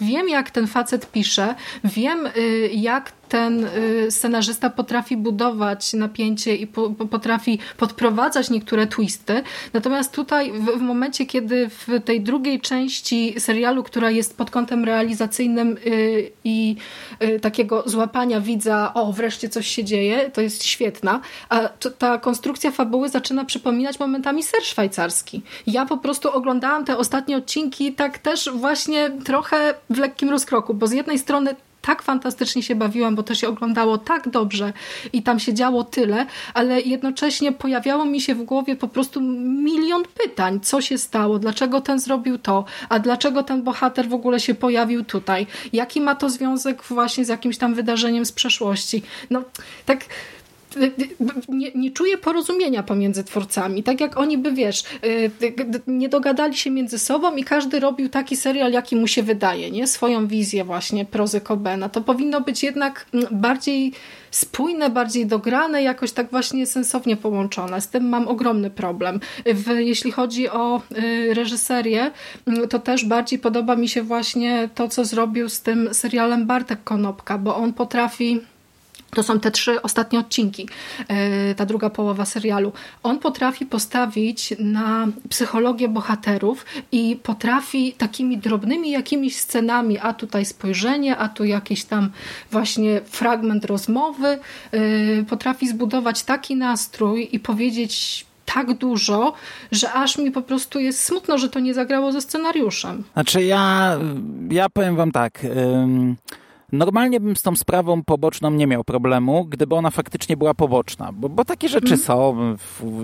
wiem jak ten facet pisze, wiem jak ten y, scenarzysta potrafi budować napięcie i po, potrafi podprowadzać niektóre twisty. Natomiast tutaj w, w, momencie, kiedy w tej drugiej części serialu, która jest pod kątem realizacyjnym y, i y, takiego złapania widza, o wreszcie coś się dzieje, to jest świetna, a to, ta konstrukcja fabuły zaczyna przypominać momentami ser szwajcarski. Ja po prostu oglądałam te ostatnie odcinki tak też właśnie trochę w lekkim rozkroku, bo z jednej strony tak fantastycznie się bawiłam, bo to się oglądało tak dobrze i tam się działo tyle, ale jednocześnie pojawiało mi się w głowie po prostu milion pytań, co się stało, dlaczego ten zrobił to, a dlaczego ten bohater w ogóle się pojawił tutaj, jaki ma to związek właśnie z jakimś tam wydarzeniem z przeszłości. No, tak nie, nie czuję porozumienia pomiędzy twórcami. Tak jak oni by, wiesz, y, nie dogadali się między sobą i każdy robił taki serial, jaki mu się wydaje, nie? Swoją wizję właśnie prozy Cobena. To powinno być jednak mm, bardziej spójne, bardziej dograne, jakoś tak właśnie sensownie połączone. Z tym mam ogromny problem. W, jeśli chodzi o y, reżyserię, mm, to też bardziej podoba mi się właśnie to, co zrobił z tym serialem Bartek Konopka, bo on potrafi to są te trzy ostatnie odcinki, e, ta druga połowa serialu. On potrafi postawić na psychologię bohaterów i potrafi takimi drobnymi jakimiś scenami, a tutaj spojrzenie, a tu jakiś tam właśnie fragment rozmowy, e, potrafi zbudować taki nastrój i powiedzieć tak dużo, że aż mi po prostu jest smutno, że to nie zagrało ze scenariuszem. Znaczy ja, ja powiem wam tak... Normalnie bym z tą sprawą poboczną nie miał problemu, gdyby ona faktycznie była poboczna, bo, bo takie rzeczy mm. są,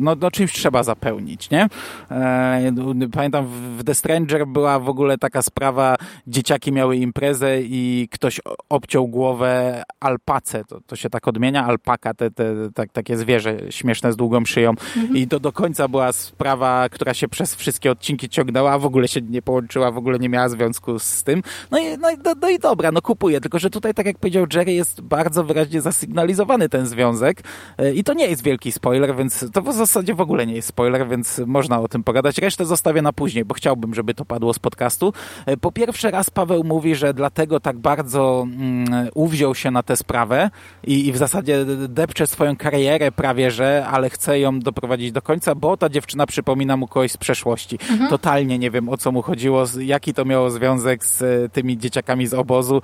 no, no czymś trzeba zapełnić, nie? E, pamiętam w The Stranger była w ogóle taka sprawa, dzieciaki miały imprezę i ktoś obciął głowę alpace, to, to się tak odmienia, alpaka, te, te, tak, takie zwierzę śmieszne z długą szyją mm i to do końca była sprawa, która się przez wszystkie odcinki ciągnęła, a w ogóle się nie połączyła, w ogóle nie miała związku z tym. No i, no, no, no i dobra, no kupuję, tylko że tutaj, tak jak powiedział Jerry, jest bardzo wyraźnie zasygnalizowany ten związek e, i to nie jest wielki spoiler, więc to w zasadzie w ogóle nie jest spoiler, więc można o tym pogadać. Resztę zostawię na później, bo chciałbym, żeby to padło z podcastu. E, po pierwszy raz Paweł mówi, że dlatego tak bardzo mm, uwziął się na tę sprawę i, i w zasadzie depcze swoją karierę prawie, że, ale chce ją doprowadzić do końca, bo ta dziewczyna przypomina mu kogoś z przeszłości. Mhm. Totalnie nie wiem, o co mu chodziło, jaki to miało związek z e, tymi dzieciakami z obozu.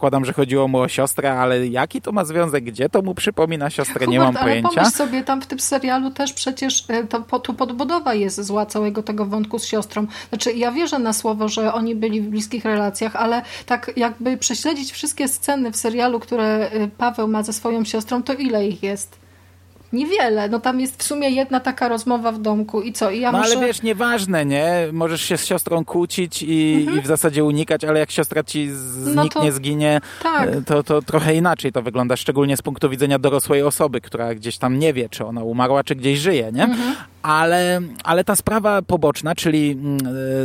Zakładam, że chodziło mu o siostrę, ale jaki to ma związek? Gdzie to mu przypomina siostrę? Hubert, nie mam pojęcia. Ale sobie, tam w tym serialu też przecież e, to, tu podbudowa jest zła całego tego wątku z siostrą. Znaczy ja wierzę na słowo, że oni byli w bliskich relacjach, ale tak jakby prześledzić wszystkie sceny w serialu, które e, Paweł ma ze swoją siostrą, to ile ich jest? Niewiele. No tam jest w sumie jedna taka rozmowa w domku i co? I ja no muszę... ale wiesz, nieważne, nie? Możesz się z siostrą kłócić i, mhm. i w zasadzie unikać, ale jak siostra ci zniknie, no to... zginie, tak. E, to, to trochę inaczej to wygląda, szczególnie z punktu widzenia dorosłej osoby, która gdzieś tam nie wie, czy ona umarła, czy gdzieś żyje, nie? Mhm. Ale, ale ta sprawa poboczna, czyli mm,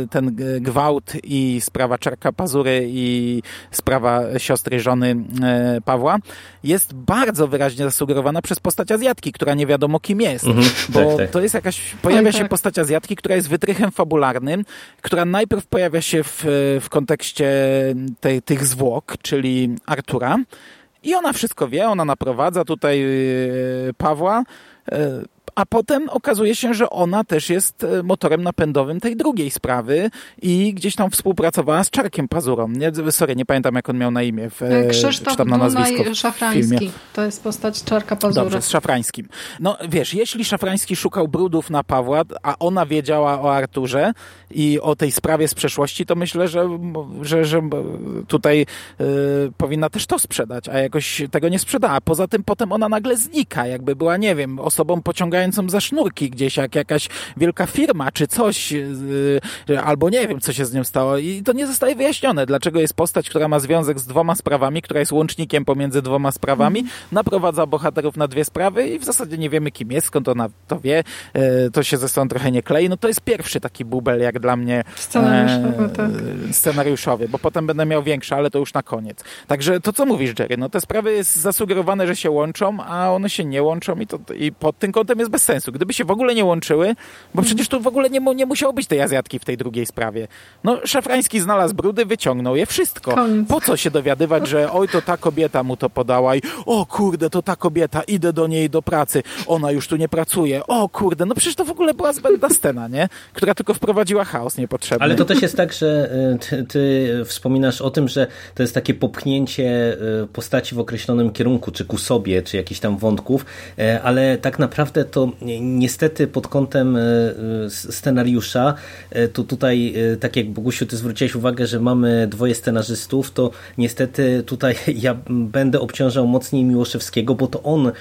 e, ten gwałt i sprawa Czarka Pazury i sprawa siostry żony e, Pawła, jest bardzo wyraźnie zasugerowana przez postać Azjatki, która nie wiadomo kim jest. Mhm, bo tak, tak. to jest jakaś, pojawia tak, się tak. postać Azjatki, która jest wytrychem fabularnym, która najpierw pojawia się w, w kontekście tej, tych zwłok, czyli Artura. I ona wszystko wie, ona naprowadza tutaj yy, Pawła. A potem okazuje się, że ona też jest e, motorem napędowym tej drugiej sprawy i gdzieś tam współpracowała z Czarkiem Pazurą. Nie, sorry, nie pamiętam jak on miał na imię. W, e, Krzysztof czy tam na nazwisko Szafrański. To jest postać Czarka Pazury. Dobrze, z Szafrańskim. No wiesz, jeśli Szafrański szukał brudów na Pawła, a ona wiedziała o Arturze i o tej sprawie z przeszłości, to myślę, że, że, że tutaj powinna też to sprzedać, a jakoś tego nie sprzedała. Poza tym potem ona nagle znika, jakby była, nie wiem, osobą pociągającą ściągającą za sznurki gdzieś, jak jakaś wielka firma czy coś, yy, albo nie wiem, co się z nią stało. I to nie zostaje wyjaśnione, dlaczego jest postać, która ma związek z dwoma sprawami, która jest łącznikiem pomiędzy dwoma sprawami, mm. naprowadza bohaterów na dwie sprawy i w zasadzie nie wiemy, kim jest, skąd ona to wie. Yy, to się ze sobą trochę nie klei. No to jest pierwszy taki bubel, jak dla mnie scenariuszowy, e, tak. scenariuszowy, bo potem będę miał większe, ale to już na koniec. Także to, co mówisz, Jerry, no te sprawy jest zasugerowane, że się łączą, a one się nie łączą i, to, i pod tym kątem jest bez sensu. Gdyby się w ogóle nie łączyły, bo przecież tu w ogóle nie, nie musiało być tej Azjatki w tej drugiej sprawie. No, Szafrański znalazł brudy, wyciągnął je wszystko. Koniec. Po co się dowiadywać, że oj, to ta kobieta mu to podała i o kurde, to ta kobieta, idę do niej do pracy, ona już tu nie pracuje, o kurde, no przecież to w ogóle była zbędna scena, nie? Która tylko wprowadziła chaos niepotrzebny. Ale to też jest tak, że y, ty, ty wspominasz o tym, że to jest takie popchnięcie y, postaci w określonym kierunku, czy ku sobie, czy jakichś tam wątków, y, ale tak naprawdę to niestety pod kątem e, scenariusza, e, to tutaj, e, tak jak Bogusiu, ty zwróciłeś uwagę, że mamy dwoje scenarzystów, to niestety tutaj [LAUGHS] ja będę obciążał mocniej Miłoszewskiego, bo to on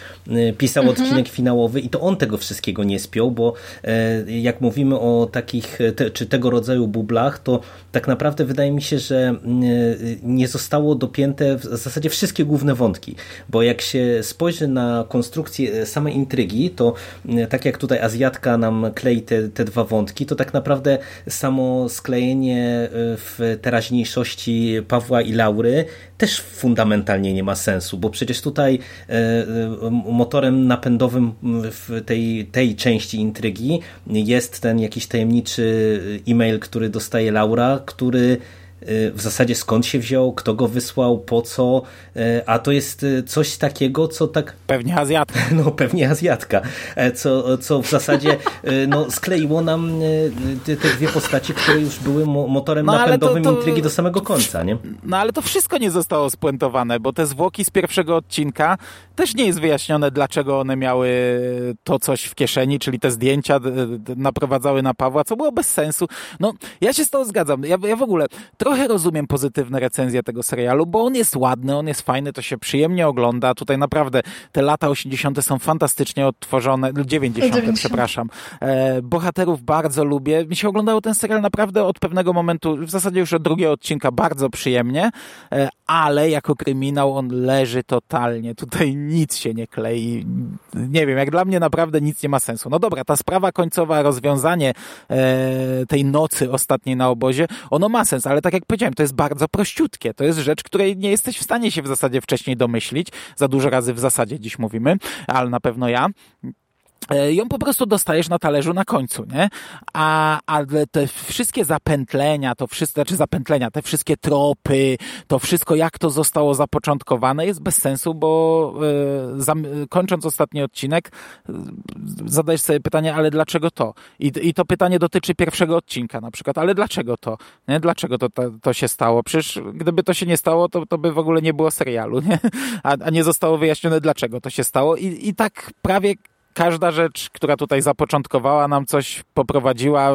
pisał mhm. odcinek finałowy i to on tego wszystkiego nie spiął, bo jak mówimy o takich, te, czy tego rodzaju bublach, to tak naprawdę wydaje mi się, że nie zostało dopięte w zasadzie wszystkie główne wątki, bo jak się spojrzy na konstrukcję samej intrygi, to tak jak tutaj Azjatka nam klei te, te dwa wątki, to tak naprawdę samo sklejenie e, w teraźniejszości Pawła i Laury też fundamentalnie nie ma sensu, bo przecież tutaj e, e, motorem napędowym w tej, tej części intrygi jest ten jakiś tajemniczy e-mail, który dostaje Laura, który w zasadzie skąd się wziął, kto go wysłał, po co, e, a to jest e, coś takiego, co tak... Pewnie Azjatka. [LAUGHS] No pewnie Azjatka, e, co, co w zasadzie no, skleiło nam te, te dwie postacie, które już były motorem no, napędowym to, to... intrygi do samego końca, nie? No ale to wszystko nie zostało spuentowane, bo te zwłoki z pierwszego odcinka też nie jest wyjaśnione, dlaczego one miały to coś w kieszeni, czyli te zdjęcia naprowadzały na Pawła, co było bez sensu. No, ja się z tą zgadzam. Ja, ja w ogóle trochę rozumiem pozytywne recenzje tego serialu, bo on jest ładny, on jest fajny, to się przyjemnie ogląda. Tutaj naprawdę te lata 80. są fantastycznie odtworzone, 90, 90. przepraszam. E, bohaterów bardzo lubię. Mi się oglądało ten serial naprawdę od pewnego momentu, w zasadzie już od drugiego odcinka bardzo przyjemnie, e, ale jako kryminał on leży totalnie. Tutaj nic się nie klei. Nie wiem, jak dla mnie naprawdę nic nie ma sensu. No dobra, ta sprawa końcowa, rozwiązanie e, tej nocy ostatniej na obozie, ono ma sens, ale tak jak powiedziałem, to jest bardzo prościutkie. To jest rzecz, której nie jesteś w stanie się w zasadzie wcześniej domyślić. Za dużo razy w zasadzie dziś mówimy, ale na pewno ja ją po prostu dostajesz na talerzu na końcu, nie? A, ale te wszystkie zapętlenia, to wszystko, znaczy zapętlenia, te wszystkie tropy, to wszystko, jak to zostało zapoczątkowane, jest bez sensu, bo e, zam, kończąc ostatni odcinek, e, zadajesz sobie pytanie, ale dlaczego to? I, I to pytanie dotyczy pierwszego odcinka na przykład, ale dlaczego to? Nie? Dlaczego to, to, to się stało? Przecież gdyby to się nie stało, to, to by w ogóle nie było serialu, nie? A, a nie zostało wyjaśnione, dlaczego to się stało. I, i tak prawie każda rzecz, która tutaj zapoczątkowała nam coś, poprowadziła,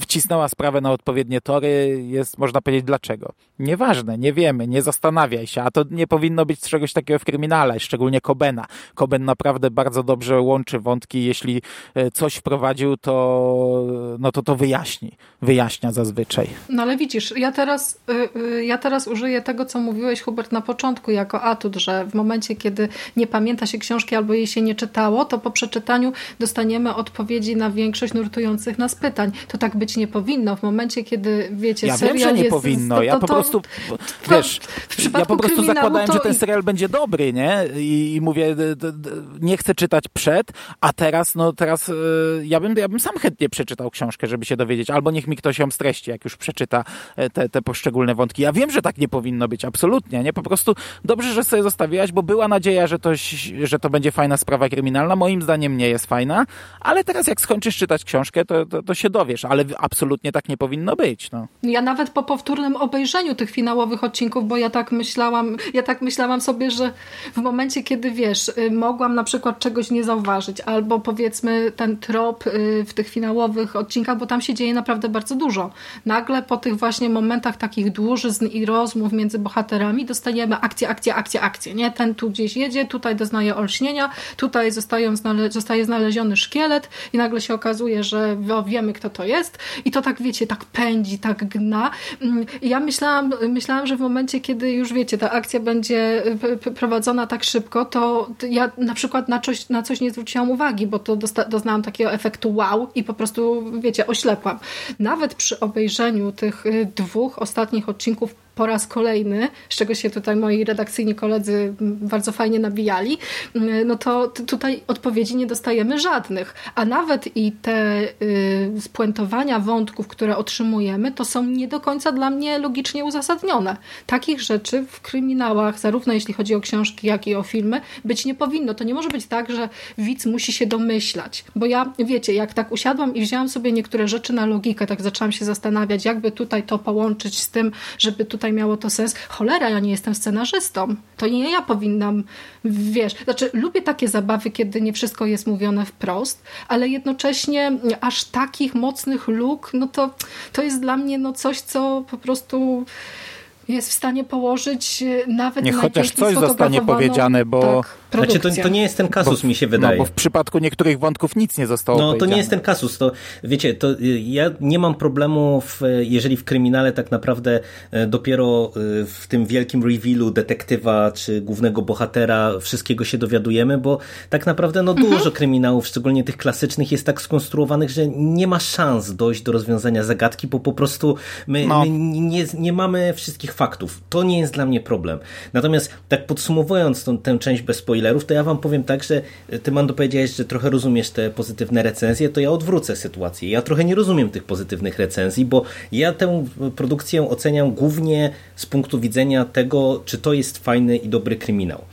wcisnęła sprawę na odpowiednie tory, jest, można powiedzieć, dlaczego. Nieważne, nie wiemy, nie zastanawiaj się, a to nie powinno być czegoś takiego w kryminale, szczególnie Kobena. Koben naprawdę bardzo dobrze łączy wątki, jeśli e, coś wprowadził, to, no to to wyjaśni, wyjaśnia zazwyczaj. No ale widzisz, ja teraz, y, y, ja teraz użyję tego, co mówiłeś Hubert na początku jako atut, że w momencie, kiedy nie pamięta się książki albo jej się nie przeczytało, to po przeczytaniu dostaniemy odpowiedzi na większość nurtujących nas pytań. To tak być nie powinno. W momencie, kiedy, wiecie, ja serial wiem, że nie jest, powinno. To, to, ja po to, prostu, wiesz, ja po prostu zakładałem, że ten serial będzie dobry, nie? I, mówię, nie chcę czytać przed, a teraz, no teraz y, ja bym, ja bym sam chętnie przeczytał książkę, żeby się dowiedzieć, albo niech mi ktoś ją streści, jak już przeczyta e, te, te poszczególne wątki. Ja wiem, że tak nie powinno być, absolutnie, nie? Po prostu dobrze, że sobie zostawiłaś, bo była nadzieja, że to, że to będzie fajna sprawa kryminalna. Moim zdaniem nie jest fajna, ale teraz jak skończysz czytać książkę, to, to, to się dowiesz, ale absolutnie tak nie powinno być, no. Ja nawet po powtórnym obejrzeniu tych finałowych odcinków, bo ja tak myślałam, ja tak myślałam sobie, że w momencie, kiedy wiesz, y, mogłam na przykład czegoś nie zauważyć, albo powiedzmy ten trop y, w tych finałowych odcinkach, bo tam się dzieje naprawdę bardzo dużo. Nagle po tych właśnie momentach takich dłużyzn i rozmów między bohaterami dostajemy akcję, akcję, akcję, akcję, nie? Ten tu gdzieś jedzie, tutaj doznaje olśnienia, tutaj znale zostaje znaleziony szkielet i nagle się okazuje, że wiemy, kto to jest i to tak, wiecie, tak pędzi, tak gna. Mm, ja myślałam, myślałam, że w momencie, kiedy już, wiecie, ta akcja będzie prowadzona tak szybko, to ja na przykład na coś, na coś nie zwróciłam uwagi, bo to doznałam takiego efektu wow i po prostu, wiecie, oślepłam. Nawet przy obejrzeniu tych y, dwóch ostatnich odcinków po raz kolejny, z czego się tutaj moi redakcyjni koledzy bardzo fajnie nabijali, no to tutaj odpowiedzi nie dostajemy żadnych. A nawet i te y, spuentowania wątków, które otrzymujemy, to są nie do końca dla mnie logicznie uzasadnione. Takich rzeczy w kryminałach, zarówno jeśli chodzi o książki, jak i o filmy, być nie powinno. To nie może być tak, że widz musi się domyślać. Bo ja, wiecie, jak tak usiadłam i wzięłam sobie niektóre rzeczy na logikę, tak zaczęłam się zastanawiać, jakby tutaj to połączyć z tym, żeby tutaj tutaj miało to sens. Cholera, ja nie jestem scenarzystą. To nie ja powinnam, wiesz, znaczy lubię takie zabawy, kiedy nie wszystko jest mówione wprost, ale jednocześnie aż takich mocnych luk, no to, to jest dla mnie no coś, co po prostu jest w stanie położyć nawet Niech chociaż coś zostanie powiedziane, bo... Tak znaczy, to, to, nie jest ten kasus, bo, mi się wydaje. No, bo w przypadku niektórych wątków nic nie zostało No, to nie jest ten kasus. To, wiecie, to y, ja nie mam problemu, w, jeżeli w kryminale tak naprawdę e, dopiero y, w tym wielkim revealu detektywa czy głównego bohatera wszystkiego się dowiadujemy, bo tak naprawdę no, dużo mhm. kryminałów, szczególnie tych klasycznych, jest tak skonstruowanych, że nie ma szans dojść do rozwiązania zagadki, bo po prostu my, no. my nie, nie mamy wszystkich faktów. To nie jest dla mnie problem. Natomiast tak podsumowując tą, tę część bez spoilerów, spoilerów, to ja wam powiem tak, że ty Mando powiedziałeś, że trochę rozumiesz te pozytywne recenzje, to ja odwrócę sytuację. Ja trochę nie rozumiem tych pozytywnych recenzji, bo ja tę produkcję oceniam głównie z punktu widzenia tego, czy to jest fajny i dobry kryminał.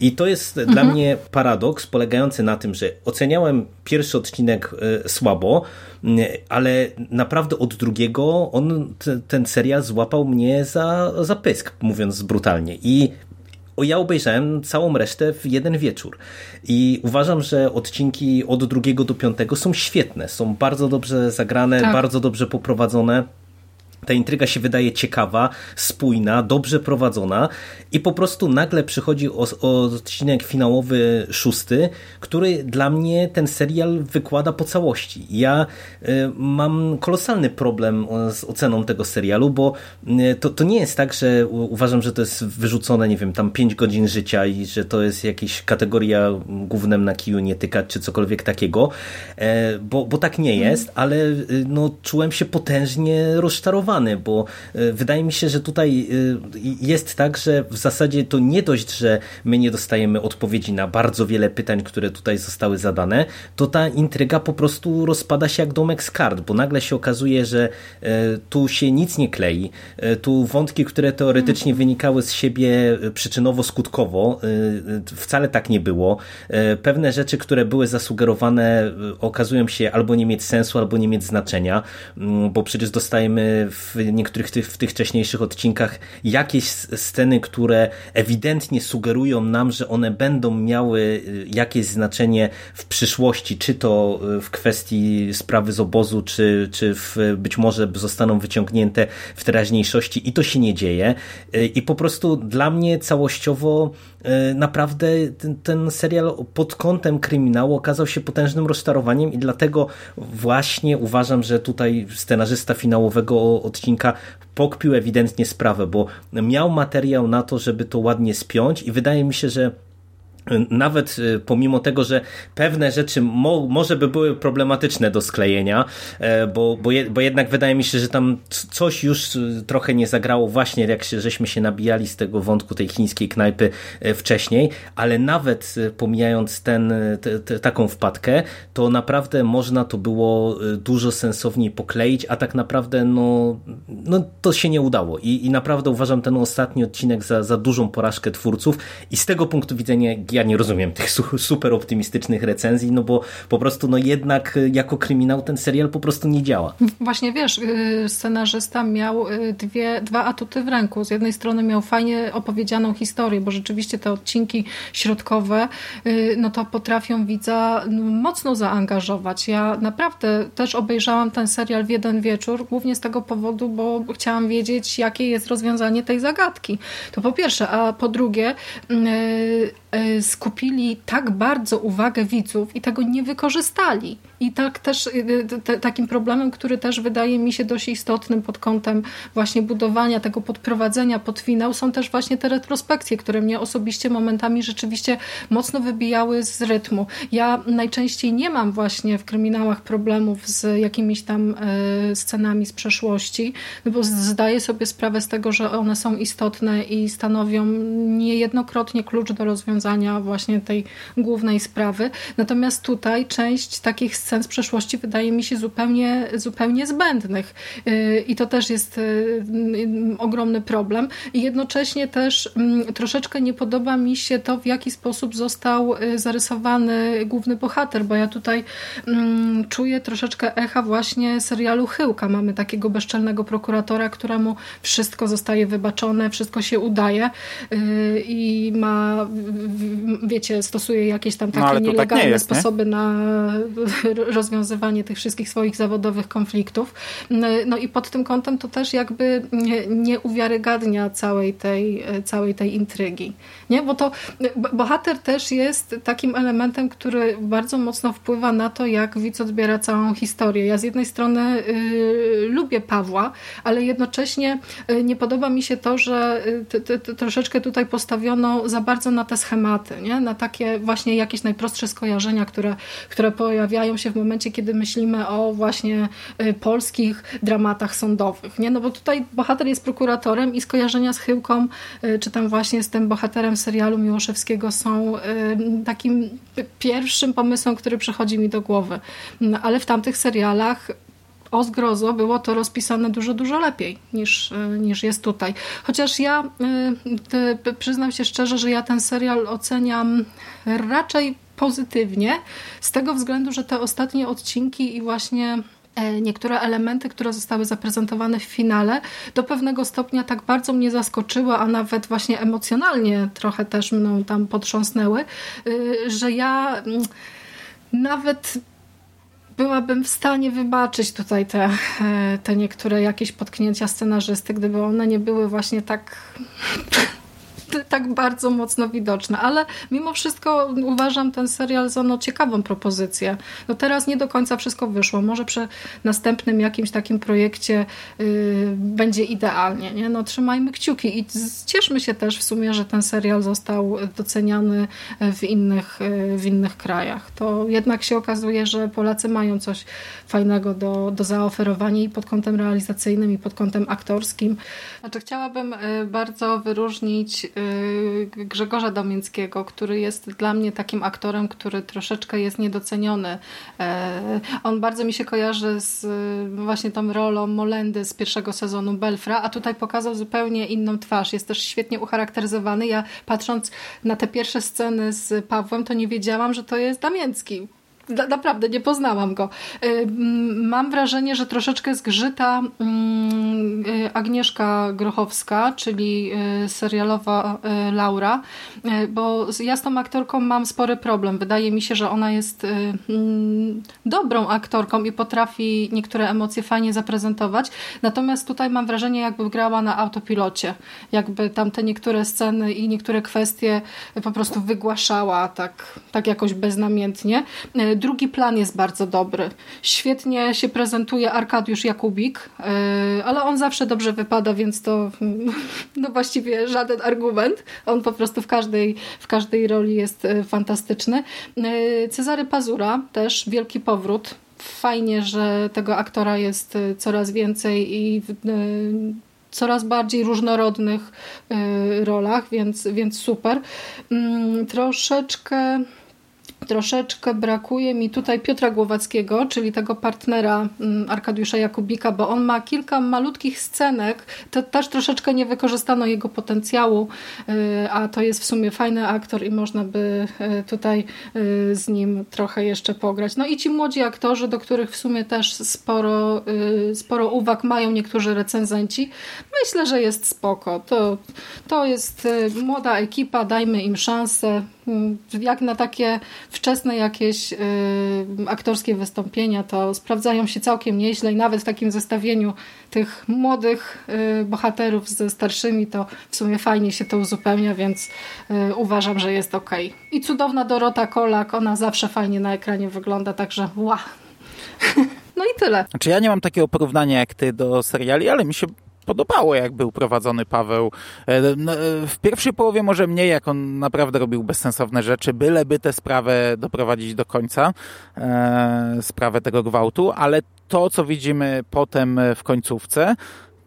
I to jest mhm. dla mnie paradoks polegający na tym, że oceniałem pierwszy odcinek y, słabo, ale naprawdę od drugiego on, ten serial złapał mnie za, za pysk, mówiąc brutalnie. I ja obejrzałem całą resztę w jeden wieczór i uważam, że odcinki od drugiego do piątego są świetne, są bardzo dobrze zagrane, tak. bardzo dobrze poprowadzone ta intryga się wydaje ciekawa, spójna, dobrze prowadzona i po prostu nagle przychodzi o, o odcinek finałowy szósty, który dla mnie ten serial wykłada po całości. Ja y, mam kolosalny problem z oceną tego serialu, bo y, to, to nie jest tak, że uważam, że to jest wyrzucone, nie wiem, tam 5 godzin życia i że to jest jakaś kategoria głównym na kiju nie tykać, czy cokolwiek takiego, y, bo, bo tak nie jest, ale y, no, czułem się potężnie rozczarowany bo e, wydaje mi się, że tutaj e, jest tak, że w zasadzie to nie dość, że my nie dostajemy odpowiedzi na bardzo wiele pytań, które tutaj zostały zadane, to ta intryga po prostu rozpada się jak domek z kart, bo nagle się okazuje, że e, tu się nic nie klei, tu wątki, które teoretycznie wynikały z siebie przyczynowo-skutkowo, wcale tak nie było. Pewne rzeczy, które były zasugerowane, okazują się albo nie mieć sensu, albo nie mieć znaczenia, mm, bo przecież dostajemy w niektórych tych, w tych wcześniejszych odcinkach jakieś sceny, które ewidentnie sugerują nam, że one będą miały y, jakieś znaczenie w przyszłości, czy to y, w kwestii sprawy z obozu, czy, czy w, być może zostaną wyciągnięte w teraźniejszości i to się nie dzieje. Y, I po prostu dla mnie całościowo naprawdę ten, ten serial pod kątem kryminału okazał się potężnym rozczarowaniem i dlatego właśnie uważam, że tutaj scenarzysta finałowego odcinka pokpił ewidentnie sprawę, bo miał materiał na to, żeby to ładnie spiąć i wydaje mi się, że nawet y, pomimo tego, że pewne rzeczy mo może by były problematyczne do sklejenia, e, bo, bo, je, bo jednak wydaje mi się, że tam coś już y, trochę nie zagrało właśnie jak się, żeśmy się nabijali z tego wątku tej chińskiej knajpy e, wcześniej, ale nawet y, pomijając ten, te, te, taką wpadkę, to naprawdę można to było dużo sensowniej pokleić, a tak naprawdę no, no to się nie udało. I, i naprawdę uważam ten ostatni odcinek za, za dużą porażkę twórców. I z tego punktu widzenia ja nie rozumiem tych super optymistycznych recenzji, no bo po prostu no jednak y, jako kryminał ten serial po prostu nie działa. Właśnie wiesz, y, scenarzysta miał y, dwie, dwa atuty w ręku. Z jednej strony miał fajnie opowiedzianą historię, bo rzeczywiście te odcinki środkowe no to potrafią widza no, mocno zaangażować. Ja naprawdę też obejrzałam ten serial w jeden wieczór, głównie z tego powodu, bo chciałam wiedzieć, jakie jest rozwiązanie tej zagadki. To po pierwsze, a po drugie skupili tak bardzo uwagę widzów i tego nie wykorzystali. I tak też y, te, takim problemem, który też wydaje mi się dość istotnym pod kątem właśnie budowania tego podprowadzenia pod finał są też właśnie te retrospekcje, które mnie osobiście momentami rzeczywiście mocno wybijały z rytmu. Ja najczęściej nie mam właśnie w kryminałach problemów z jakimiś tam y, scenami z przeszłości, no bo zdaję sobie sprawę z tego, że one są istotne i stanowią niejednokrotnie klucz do rozwiązania właśnie tej głównej sprawy. Natomiast tutaj część takich scen z przeszłości wydaje mi się zupełnie, zupełnie zbędnych. Y, I to też jest y, y, ogromny problem. I jednocześnie też mm, troszeczkę nie podoba mi się to, w jaki sposób został zarysowany główny bohater, bo ja tutaj mm, czuję troszeczkę echa właśnie serialu Chyłka. Mamy takiego bezczelnego prokuratora, któremu wszystko zostaje wybaczone, wszystko się udaje i ma, wiecie, stosuje jakieś tam no, takie no, nielegalne tak jest, sposoby nie? na rozwiązywanie tych wszystkich swoich zawodowych konfliktów. No i pod tym kątem to też jakby nie uwiarygadnia całej tej, całej tej intrygi. Nie? Bo to bohater też jest takim elementem, który bardzo mocno wpływa na to, jak widz odbiera całą historię. Ja z jednej strony y, lubię Pawła, ale jednocześnie y, nie podoba mi się to, że y, troszeczkę tutaj postawiono za bardzo na te schematy, nie? na takie właśnie jakieś najprostsze skojarzenia, które, które pojawiają się w momencie, kiedy myślimy o właśnie polskich dramatach sądowych. Nie? No bo tutaj bohater jest prokuratorem i skojarzenia z Chyłką, czy tam właśnie z tym bohaterem serialu Miłoszewskiego są takim pierwszym pomysłem, który przychodzi mi do głowy. No, ale w tamtych serialach o zgrozo było to rozpisane dużo, dużo lepiej niż, niż jest tutaj. Chociaż ja e, przyznam się szczerze, że ja ten serial oceniam raczej pozytywnie, z tego względu, że te ostatnie odcinki i właśnie E, niektóre elementy, które zostały zaprezentowane w finale, do pewnego stopnia tak bardzo mnie zaskoczyły, a nawet właśnie emocjonalnie trochę też mną tam potrząsnęły, y, że ja mm, nawet byłabym w stanie wybaczyć tutaj te, e, te niektóre jakieś potknięcia scenarzysty, gdyby one nie były właśnie tak tak bardzo mocno widoczne, ale mimo wszystko uważam ten serial za no, ciekawą propozycję. No teraz nie do końca wszystko wyszło. Może przy następnym jakimś takim projekcie yy, będzie idealnie. Nie? No, trzymajmy kciuki i cieszmy się też w sumie, że ten serial został doceniany w innych, yy, w innych krajach. To jednak się okazuje, że Polacy mają coś fajnego do, do zaoferowania i pod kątem realizacyjnym i pod kątem aktorskim. Znaczy chciałabym yy, bardzo wyróżnić Y, Grzegorza Domińskiego, który jest dla mnie takim aktorem, który troszeczkę jest niedoceniony. E, on bardzo mi się kojarzy z y, właśnie tą rolą Molendy z pierwszego sezonu Belfra, a tutaj pokazał zupełnie inną twarz. Jest też świetnie ucharakteryzowany. Ja patrząc na te pierwsze sceny z Pawłem, to nie wiedziałam, że to jest Naprawdę nie poznałam go. Y, mam wrażenie, że troszeczkę zgrzyta mm, y, Agnieszka Grochowska, czyli y, serialowa Laura, bo ja z tą aktorką mam spory problem. Wydaje mi się, że ona jest mm, dobrą aktorką i potrafi niektóre emocje fajnie zaprezentować. Natomiast tutaj mam wrażenie, jakby grała na autopilocie. Jakby tam te niektóre sceny i niektóre kwestie po prostu wygłaszała tak, tak jakoś beznamiętnie Drugi plan jest bardzo dobry. Świetnie się prezentuje Arkadiusz Jakubik, ale on zawsze dobrze wypada, więc to [LAUGHS] no właściwie żaden argument. On po prostu w każdej, w każdej roli jest fantastyczny. Cezary Pazura też wielki powrót fajnie, że tego aktora jest coraz więcej i coraz bardziej różnorodnych rolach, więc, więc super. Mm, troszeczkę Troszeczkę brakuje mi tutaj Piotra Głowackiego, czyli tego partnera mm, Arkadiusza Jakubika, bo on ma kilka malutkich scenek, to też troszeczkę nie wykorzystano jego potencjału, y, a to jest w sumie fajny aktor i można by y, tutaj y, z nim trochę jeszcze pograć. No i ci młodzi aktorzy, do których w sumie też sporo, sporo uwag mają niektórzy recenzenci, myślę, że jest spoko. To, to jest młoda ekipa, dajmy im szansę. Mm, jak na takie wczesne jakieś y, aktorskie wystąpienia, to sprawdzają się całkiem nieźle i nawet w takim zestawieniu tych młodych y, bohaterów ze starszymi, to w sumie fajnie się to uzupełnia, więc y, uważam, że jest ok. I cudowna Dorota Kolak, ona zawsze fajnie na ekranie wygląda, także ła. [LAUGHS] No i tyle. Znaczy ja nie mam takiego porównania jak ty do seriali, ale mi się podobało, jak był prowadzony Paweł. E, no, e, w pierwszej połowie może mniej, jak on naprawdę robił bezsensowne rzeczy, byleby tę sprawę doprowadzić do końca, e, sprawę tego gwałtu, ale to, co widzimy potem w końcówce,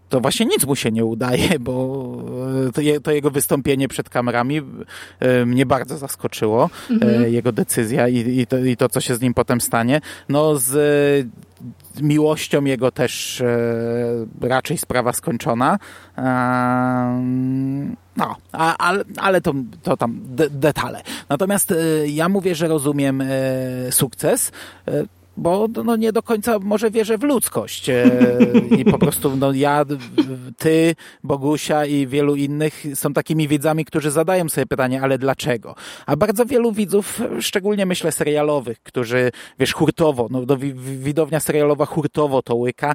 to właśnie nic mu się nie udaje, [LAUGHS] bo to, je, to, jego wystąpienie przed kamerami mnie bardzo zaskoczyło, mhm. jego decyzja i, i, to, i, to, co się z nim potem stanie. No z miłością jego też e, raczej sprawa skończona. E, no, ale, ale to, to tam de, detale. Natomiast e, ja mówię, że rozumiem e, sukces. Bo no, nie do końca może wierzę w ludzkość. E, I po prostu no, ja, ty, Bogusia i wielu innych są takimi widzami, którzy zadają sobie pytanie, ale dlaczego? A bardzo wielu widzów, szczególnie myślę serialowych, którzy, wiesz, hurtowo, no, widownia serialowa hurtowo to łyka,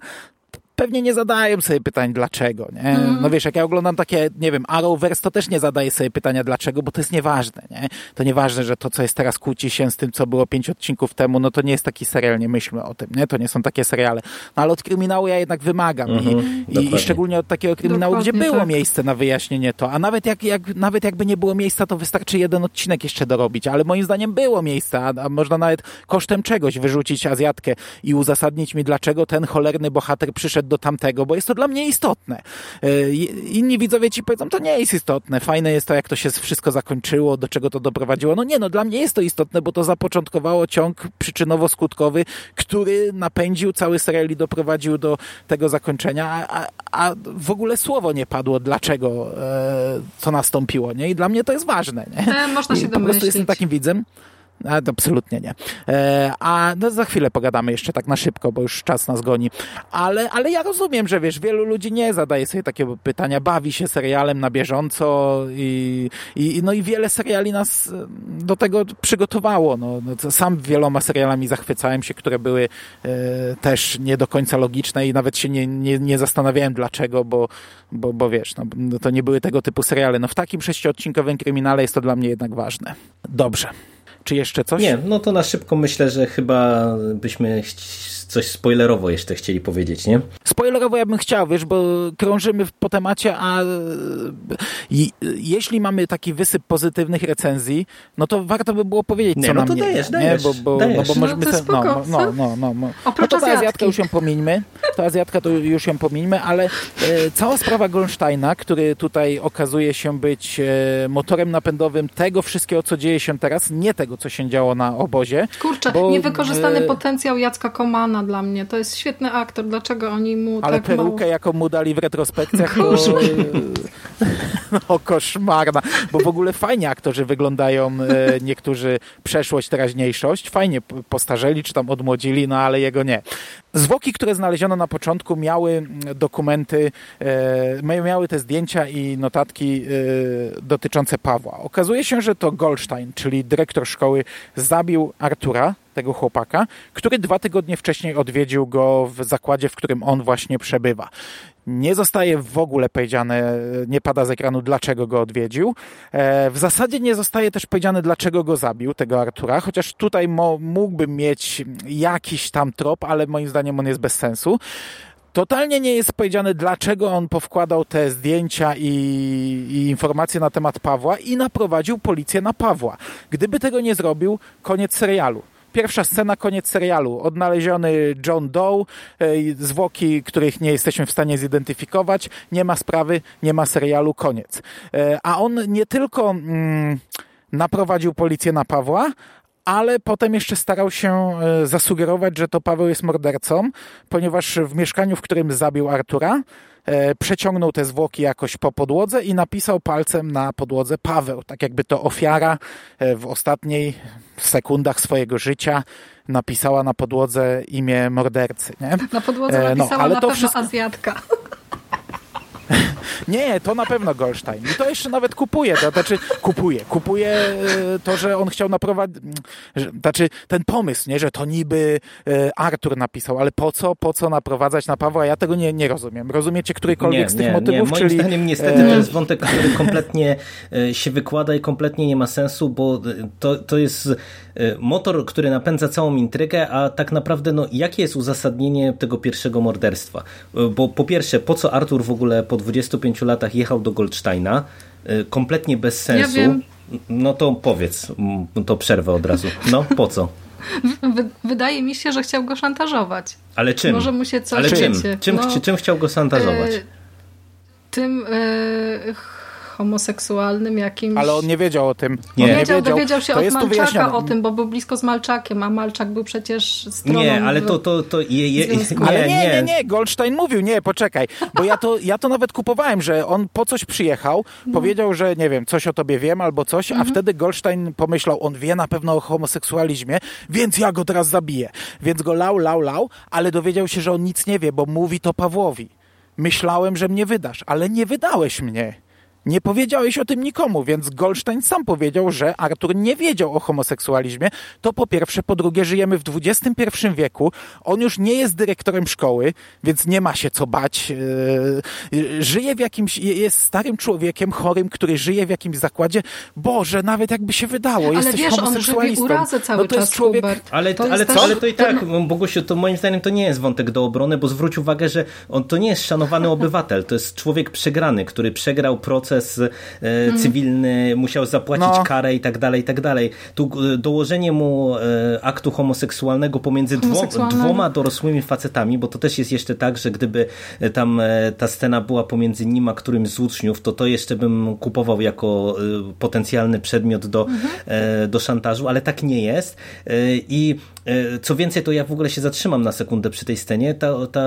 pewnie nie zadają sobie pytań dlaczego, nie? Mm. No wiesz, jak ja oglądam takie, nie wiem, Arrowverse, to też nie zadaję sobie pytania dlaczego, bo to jest nieważne, nie? To nieważne, że to, co jest teraz kłóci się z tym, co było pięć odcinków temu, no to nie jest taki serial, nie myślmy o tym, nie? To nie są takie seriale. No ale od kryminału ja jednak wymagam. I, i, i, szczególnie od takiego kryminału, dokładnie, gdzie było tak. miejsce na wyjaśnienie to, a nawet jak, jak, nawet jakby nie było miejsca, to wystarczy jeden odcinek jeszcze dorobić, ale moim zdaniem było miejsce, a, a można nawet kosztem czegoś wyrzucić Azjatkę i uzasadnić mi, dlaczego ten cholerny bohater przyszedł do tamtego, bo jest to dla mnie istotne. E, inni widzowie ci powiedzą, to nie jest istotne, fajne jest to, jak to się wszystko zakończyło, do czego to doprowadziło. No nie, no dla mnie jest to istotne, bo to zapoczątkowało ciąg przyczynowo-skutkowy, który napędził cały serial i doprowadził do tego zakończenia, a, a w ogóle słowo nie padło, dlaczego e, to nastąpiło, nie? I dla mnie to jest ważne, nie? E, można się I po prostu jestem takim widzem. Absolutnie nie. E, a no, za chwilę pogadamy jeszcze tak na szybko, bo już czas nas goni. Ale, ale ja rozumiem, że wiesz, wielu ludzi nie zadaje sobie takiego pytania, bawi się serialem na bieżąco i, i, no i wiele seriali nas e, do tego przygotowało. No, no sam wieloma serialami zachwycałem się, które były e, też nie do końca logiczne i nawet się nie, nie, nie zastanawiałem dlaczego, bo, bo, bo wiesz, no, no to nie były tego typu seriale. No w takim sześciodcinkowym kryminale jest to dla mnie jednak ważne. Dobrze. Czy jeszcze coś? Nie, no to na szybko myślę, że chyba byśmy coś spoilerowo jeszcze chcieli powiedzieć, nie? Spoilerowo ja bym chciał, wiesz, bo krążymy po temacie, a jeśli mamy taki wysyp pozytywnych recenzji, no to warto by było powiedzieć, nie, co no nam to nie dajesz, nie, dajesz, bo, bo, dajesz. No bo możemy no, sobie, no, no, no, no, no. Oprócz no to Azjatkę już ją pomieńmy, to Azjatka to już ją pomieńmy, ale e, cała sprawa Goldsteina, który tutaj okazuje się być e, motorem napędowym tego wszystkiego, co dzieje się teraz, nie tego, co się działo na obozie. Kurczę, bo, niewykorzystany e, potencjał Jacka Komana dla mnie, to jest świetny aktor, dlaczego oni mu Ale tak perukę, mało... jaką mu dali w retrospekcjach, [LAUGHS] to... no koszmarna, bo w ogóle fajnie aktorzy wyglądają, e, niektórzy przeszłość, teraźniejszość, fajnie postarzeli, czy tam odmłodzili, no ale jego nie. Zwłoki, które znaleziono na początku miały dokumenty, e, miały te zdjęcia i notatki e, dotyczące Pawła. Okazuje się, że to Goldstein, czyli dyrektor szkoły, zabił Artura, tego chłopaka, który dwa tygodnie wcześniej odwiedził go w zakładzie, w którym on właśnie przebywa. Nie zostaje w ogóle powiedziane, nie pada z ekranu, dlaczego go odwiedził. E, w zasadzie nie zostaje też powiedziane, dlaczego go zabił, tego Artura, chociaż tutaj mógłbym mieć jakiś tam trop, ale moim zdaniem on jest bez sensu. Totalnie nie jest powiedziane, dlaczego on powkładał te zdjęcia i, i, informacje na temat Pawła i naprowadził policję na Pawła. Gdyby tego nie zrobił, koniec serialu. Pierwsza scena, koniec serialu. Odnaleziony John Doe, e, zwłoki, których nie jesteśmy w stanie zidentyfikować. Nie ma sprawy, nie ma serialu, koniec. E, a on nie tylko mm, naprowadził policję na Pawła, ale potem jeszcze starał się e, zasugerować, że to Paweł jest mordercą, ponieważ w mieszkaniu, w którym zabił Artura, przeciągnął te zwłoki jakoś po podłodze i napisał palcem na podłodze Paweł, tak jakby to ofiara e, w ostatniej sekundach swojego życia napisała na podłodze imię mordercy. Nie? Na podłodze napisała no, ale na to pewno wszystko... Azjatka. [LAUGHS] Nie, to na pewno Goldstein. I to jeszcze nawet kupuje. To znaczy, kupuje. Kupuje e, to, że on chciał naprowadzić. Znaczy, ten pomysł, nie, że to niby e, Artur napisał, ale po co, po co naprowadzać na Pawła? Ja tego nie, nie rozumiem. Rozumiecie którykolwiek nie, z tych nie, motywów? Nie. Moim czyli... zdaniem niestety to jest wątek, który kompletnie e, się wykłada i kompletnie nie ma sensu, bo to, to jest motor, który napędza całą intrygę, a tak naprawdę, no, jakie jest uzasadnienie tego pierwszego morderstwa? Bo po pierwsze, po co Artur w ogóle po 25 latach jechał do Goldsteina, y, kompletnie bez sensu. Ja no to powiedz, to przerwę od razu. No, po co? Wydaje mi się, że chciał go szantażować. Ale czym? Może mu się coś Ale czym? Czym, no, czym chciał go szantażować? Y, tym y, homoseksualnym jakimś... Ale on nie wiedział o tym. Nie, nie wiedział, dowiedział się to od Malczaka o tym, bo był blisko z Malczakiem, a Malczak był przecież stroną... Nie, ale to... to, to je, je, nie, ale nie, nie, nie, Goldstein mówił, nie, poczekaj, bo ja to, ja to nawet kupowałem, że on po coś przyjechał, no. powiedział, że nie wiem, coś o tobie wiem albo coś, a mhm. wtedy Goldstein pomyślał, on wie na pewno o homoseksualizmie, więc ja go teraz zabiję. Więc go lał, lał, lał, ale dowiedział się, że on nic nie wie, bo mówi to Pawłowi. Myślałem, że mnie wydasz, ale nie wydałeś mnie. Nie powiedziałeś o tym nikomu, więc Goldstein sam powiedział, że Artur nie wiedział o homoseksualizmie. To po pierwsze. Po drugie, żyjemy w XXI wieku. On już nie jest dyrektorem szkoły, więc nie ma się co bać. Yy, żyje w jakimś, jest starym człowiekiem chorym, który żyje w jakimś zakładzie. Boże, nawet jakby się wydało, ale jesteś wiesz, homoseksualistą. On urazę cały no to jest człowiek... Ale, to ale, ale to i tak, ten... Bogusiu, to moim zdaniem to nie jest wątek do obrony, bo zwróć uwagę, że on to nie jest szanowany [LAUGHS] obywatel. To jest człowiek przegrany, który przegrał proces proces e, mhm. cywilny, musiał zapłacić no. karę i tak dalej, i tak dalej. Tu e, dołożenie mu e, aktu homoseksualnego pomiędzy dwoma dorosłymi facetami, bo to też jest jeszcze tak, że gdyby tam ta scena była pomiędzy nim a którymś z uczniów, to to jeszcze bym kupował jako potencjalny przedmiot do, mhm. do szantażu, ale tak nie jest. I co więcej, to ja w ogóle się zatrzymam na sekundę przy tej scenie. Ta, ta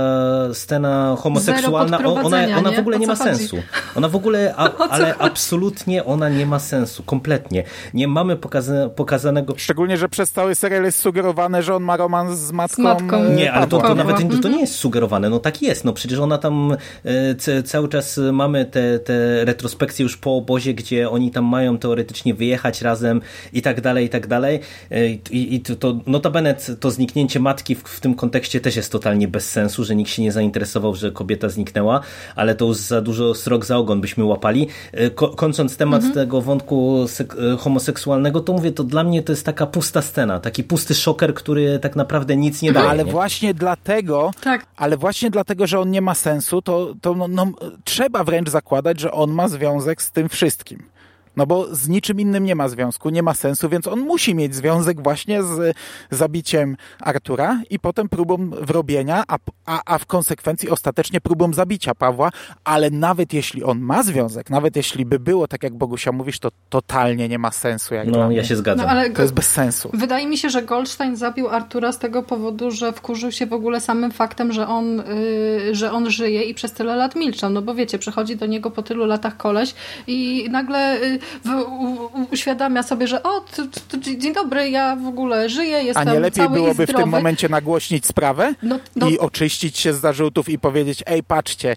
scena homoseksualna, ona, ona w ogóle nie ma chodzi? sensu. Ona w ogóle, a, ale absolutnie ona nie ma sensu, kompletnie. Nie mamy pokaza pokazanego... Szczególnie, że przez cały serial jest sugerowane, że on ma romans z matką. Z matką. E, nie, ale to, to nawet to, to nie jest sugerowane, no tak jest, no przecież ona tam e, cały czas mamy te, te retrospekcje już po obozie, gdzie oni tam mają teoretycznie wyjechać razem i tak dalej, i tak dalej. E, I, i to, to notabene to zniknięcie matki w, w tym kontekście też jest totalnie bez sensu, że nikt się nie zainteresował, że kobieta zniknęła, ale to już za dużo srok za ogon byśmy łapali. E, kończąc temat mhm. tego wątku e, homoseksualnego, to mówię, to dla mnie to jest taka pusta scena, taki pusty szoker, który tak naprawdę nic nie daje. Ale nie? właśnie dlatego, tak. ale właśnie dlatego, że on nie ma sensu, to, to no, no, trzeba wręcz zakładać, że on ma związek z tym wszystkim. No bo z niczym innym nie ma związku, nie ma sensu, więc on musi mieć związek właśnie z zabiciem Artura i potem próbą wrobienia, a, a, a w konsekwencji ostatecznie próbą zabicia Pawła, ale nawet jeśli on ma związek, nawet jeśli by było tak jak Bogusia mówisz, to totalnie nie ma sensu. Jak no, ja się zgadzam. No, ale to jest bez sensu. Wydaje mi się, że Goldstein zabił Artura z tego powodu, że wkurzył się w ogóle samym faktem, że on, yy, że on żyje i przez tyle lat milczał. No bo wiecie, przychodzi do niego po tylu latach koleś i nagle yy, uświadamia sobie, że o, to, to, dzień dobry, ja w ogóle żyję, jestem A nie lepiej byłoby w tym momencie nagłośnić sprawę no, no. i oczyścić się z zarzutów i powiedzieć, ej, patrzcie,